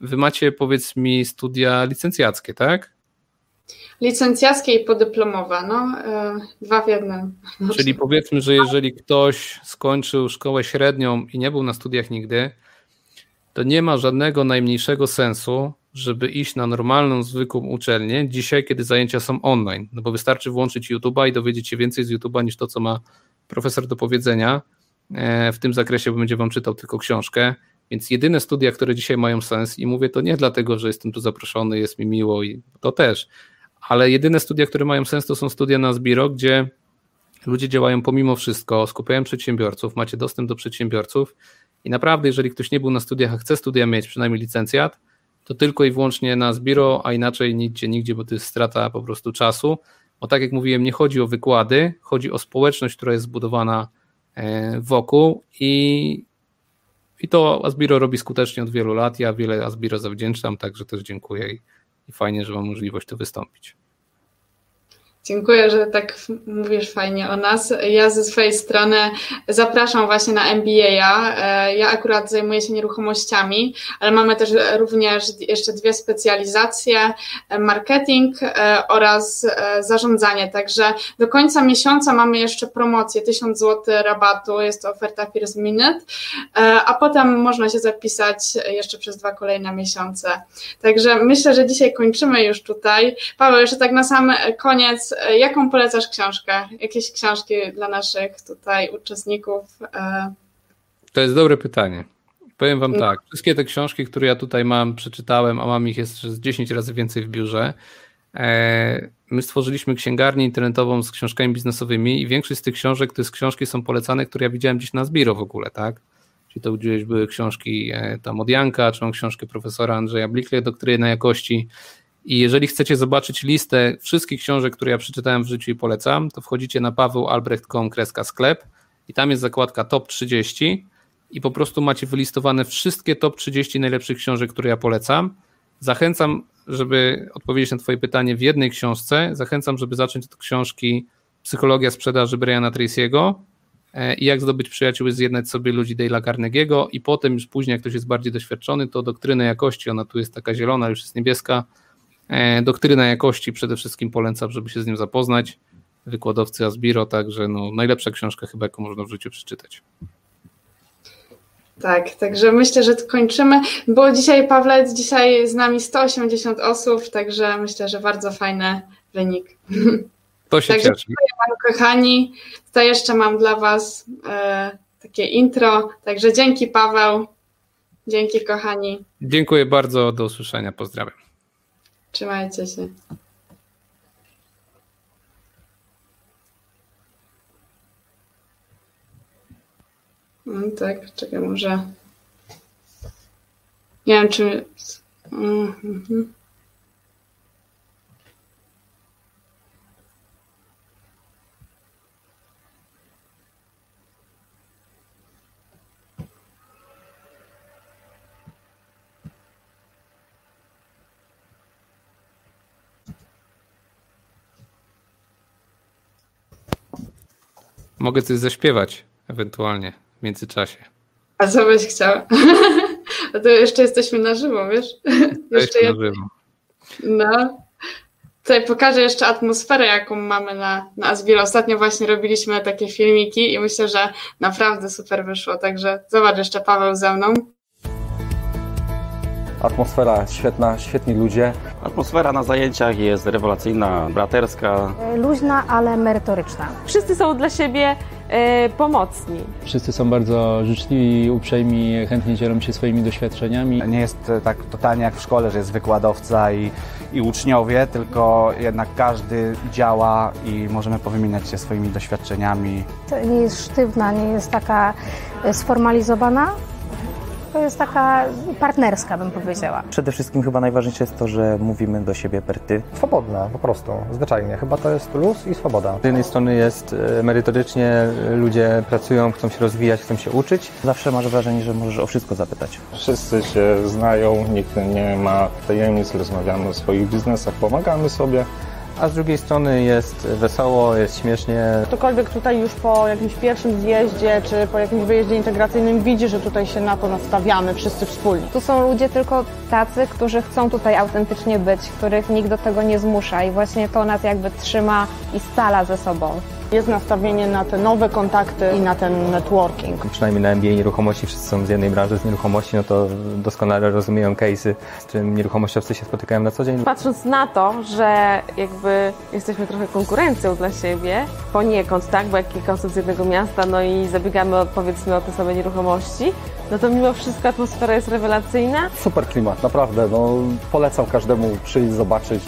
Speaker 2: Wy macie, powiedz mi, studia licencjackie, tak?
Speaker 1: Licencjackie i podyplomowe, no, dwa w jednym.
Speaker 2: Czyli powiedzmy, że jeżeli ktoś skończył szkołę średnią i nie był na studiach nigdy, to nie ma żadnego najmniejszego sensu, żeby iść na normalną, zwykłą uczelnię dzisiaj, kiedy zajęcia są online. No bo wystarczy włączyć YouTube'a i dowiedzieć się więcej z YouTube'a niż to, co ma profesor do powiedzenia e, w tym zakresie, bo będzie wam czytał tylko książkę. Więc jedyne studia, które dzisiaj mają sens, i mówię to nie dlatego, że jestem tu zaproszony, jest mi miło i to też, ale jedyne studia, które mają sens, to są studia na Zbiro, gdzie ludzie działają pomimo wszystko, skupiają przedsiębiorców, macie dostęp do przedsiębiorców i naprawdę, jeżeli ktoś nie był na studiach, a chce studia mieć, przynajmniej licencjat, to tylko i wyłącznie na Zbiro, a inaczej nie idźcie nigdzie, bo to jest strata po prostu czasu. Bo tak jak mówiłem, nie chodzi o wykłady, chodzi o społeczność, która jest zbudowana e, wokół i, i to Asbiro robi skutecznie od wielu lat. Ja wiele Asbiro zawdzięczam, także też dziękuję i, i fajnie, że mam możliwość tu wystąpić.
Speaker 1: Dziękuję, że tak mówisz fajnie o nas. Ja ze swojej strony zapraszam właśnie na MBA. E, ja akurat zajmuję się nieruchomościami, ale mamy też również jeszcze dwie specjalizacje: marketing e, oraz e, zarządzanie. Także do końca miesiąca mamy jeszcze promocję 1000 zł rabatu. Jest to oferta First Minute, a potem można się zapisać jeszcze przez dwa kolejne miesiące. Także myślę, że dzisiaj kończymy już tutaj. Paweł, jeszcze tak na sam koniec E, jaką polecasz książkę? Jakieś książki dla naszych tutaj uczestników? E,
Speaker 2: to jest dobre pytanie. Powiem Wam no. tak, wszystkie te książki, które ja tutaj mam, przeczytałem, a mam ich jeszcze z 10 razy więcej w biurze. E, my stworzyliśmy księgarnię internetową z książkami biznesowymi i większość z tych książek to jest książki są polecane, które ja widziałem gdzieś na Zbiro w ogóle, tak? Czyli to gdzieś były książki tam od Janka, czy mam książkę profesora Andrzeja Blikle, Doktryna Jakości, i jeżeli chcecie zobaczyć listę wszystkich książek, które ja przeczytałem w życiu i polecam, to wchodzicie na pawełalbrecht.com kreska sklep i tam jest zakładka top 30 i po prostu macie wylistowane wszystkie top 30 najlepszych książek, które ja polecam. Zachęcam, żeby odpowiedzieć na Twoje pytanie w jednej książce. Zachęcam, żeby zacząć od książki Psychologia sprzedaży Briana Tracy'ego e, i jak zdobyć przyjaciół i zjednać sobie ludzi Dale'a Carnegie'ego i potem już później, jak ktoś jest bardziej doświadczony, to doktrynę jakości, ona tu jest taka zielona, już jest niebieska, doktryna jakości przede wszystkim polecam, żeby się z nim zapoznać. Wykładowcy Asbiro, także no, najlepsza książka chyba, jaką można w życiu przeczytać.
Speaker 1: Tak, także myślę, że kończymy. Było dzisiaj, Pawle, dzisiaj z nami 180 osób, także myślę, że bardzo fajny wynik.
Speaker 2: To się
Speaker 1: także cieszy. Wam, kochani. Tutaj jeszcze mam dla Was e, takie intro, także dzięki Paweł, dzięki kochani.
Speaker 2: Dziękuję bardzo, do usłyszenia, pozdrawiam.
Speaker 1: Trzymajcie się. No tak, czekaj, może. Nie wiem, czy. Mhm.
Speaker 2: Mogę coś zaśpiewać ewentualnie w międzyczasie.
Speaker 1: A co byś chciał? A to jeszcze jesteśmy na żywo, wiesz?
Speaker 2: Jeszcze na żywo.
Speaker 1: No. Tutaj pokażę jeszcze atmosferę, jaką mamy na, na Asbiro. Ostatnio właśnie robiliśmy takie filmiki i myślę, że naprawdę super wyszło. Także zobacz jeszcze Paweł ze mną.
Speaker 3: Atmosfera świetna, świetni ludzie.
Speaker 4: Atmosfera na zajęciach jest rewelacyjna, braterska.
Speaker 5: Luźna, ale merytoryczna.
Speaker 6: Wszyscy są dla siebie e, pomocni.
Speaker 7: Wszyscy są bardzo życzliwi, uprzejmi, chętnie dzielą się swoimi doświadczeniami.
Speaker 8: Nie jest tak totalnie jak w szkole, że jest wykładowca i, i uczniowie, tylko jednak każdy działa i możemy powymieniać się swoimi doświadczeniami.
Speaker 5: To nie jest sztywna, nie jest taka e, sformalizowana, to jest taka partnerska, bym powiedziała.
Speaker 9: Przede wszystkim chyba najważniejsze jest to, że mówimy do siebie per ty.
Speaker 10: Swobodna, po prostu, zwyczajnie. Chyba to jest luz i swoboda.
Speaker 11: Z jednej strony jest e, merytorycznie, ludzie pracują, chcą się rozwijać, chcą się uczyć.
Speaker 9: Zawsze masz wrażenie, że możesz o wszystko zapytać.
Speaker 12: Wszyscy się znają, nikt nie ma tajemnic, rozmawiamy o swoich biznesach, pomagamy sobie.
Speaker 11: A z drugiej strony jest wesoło, jest śmiesznie.
Speaker 12: Ktokolwiek tutaj już po jakimś pierwszym zjeździe czy po jakimś wyjeździe integracyjnym widzi, że tutaj się na to nastawiamy wszyscy wspólnie.
Speaker 13: Tu są ludzie tylko tacy, którzy chcą tutaj autentycznie być, których nikt do tego nie zmusza i właśnie to nas jakby trzyma i scala ze sobą.
Speaker 12: Jest nastawienie na te nowe kontakty i na ten networking.
Speaker 11: Przynajmniej na MBA nieruchomości wszyscy są z jednej branży, z nieruchomości, no to doskonale rozumieją case'y, z którym nieruchomościowcy się spotykają na co dzień.
Speaker 6: Patrząc na to, że jakby jesteśmy trochę konkurencją dla siebie, poniekąd, tak, bo jak kilka osób z jednego miasta, no i zabiegamy powiedzmy o te same nieruchomości, no to mimo wszystko atmosfera jest rewelacyjna.
Speaker 3: Super klimat, naprawdę. No, polecam każdemu przyjść, zobaczyć.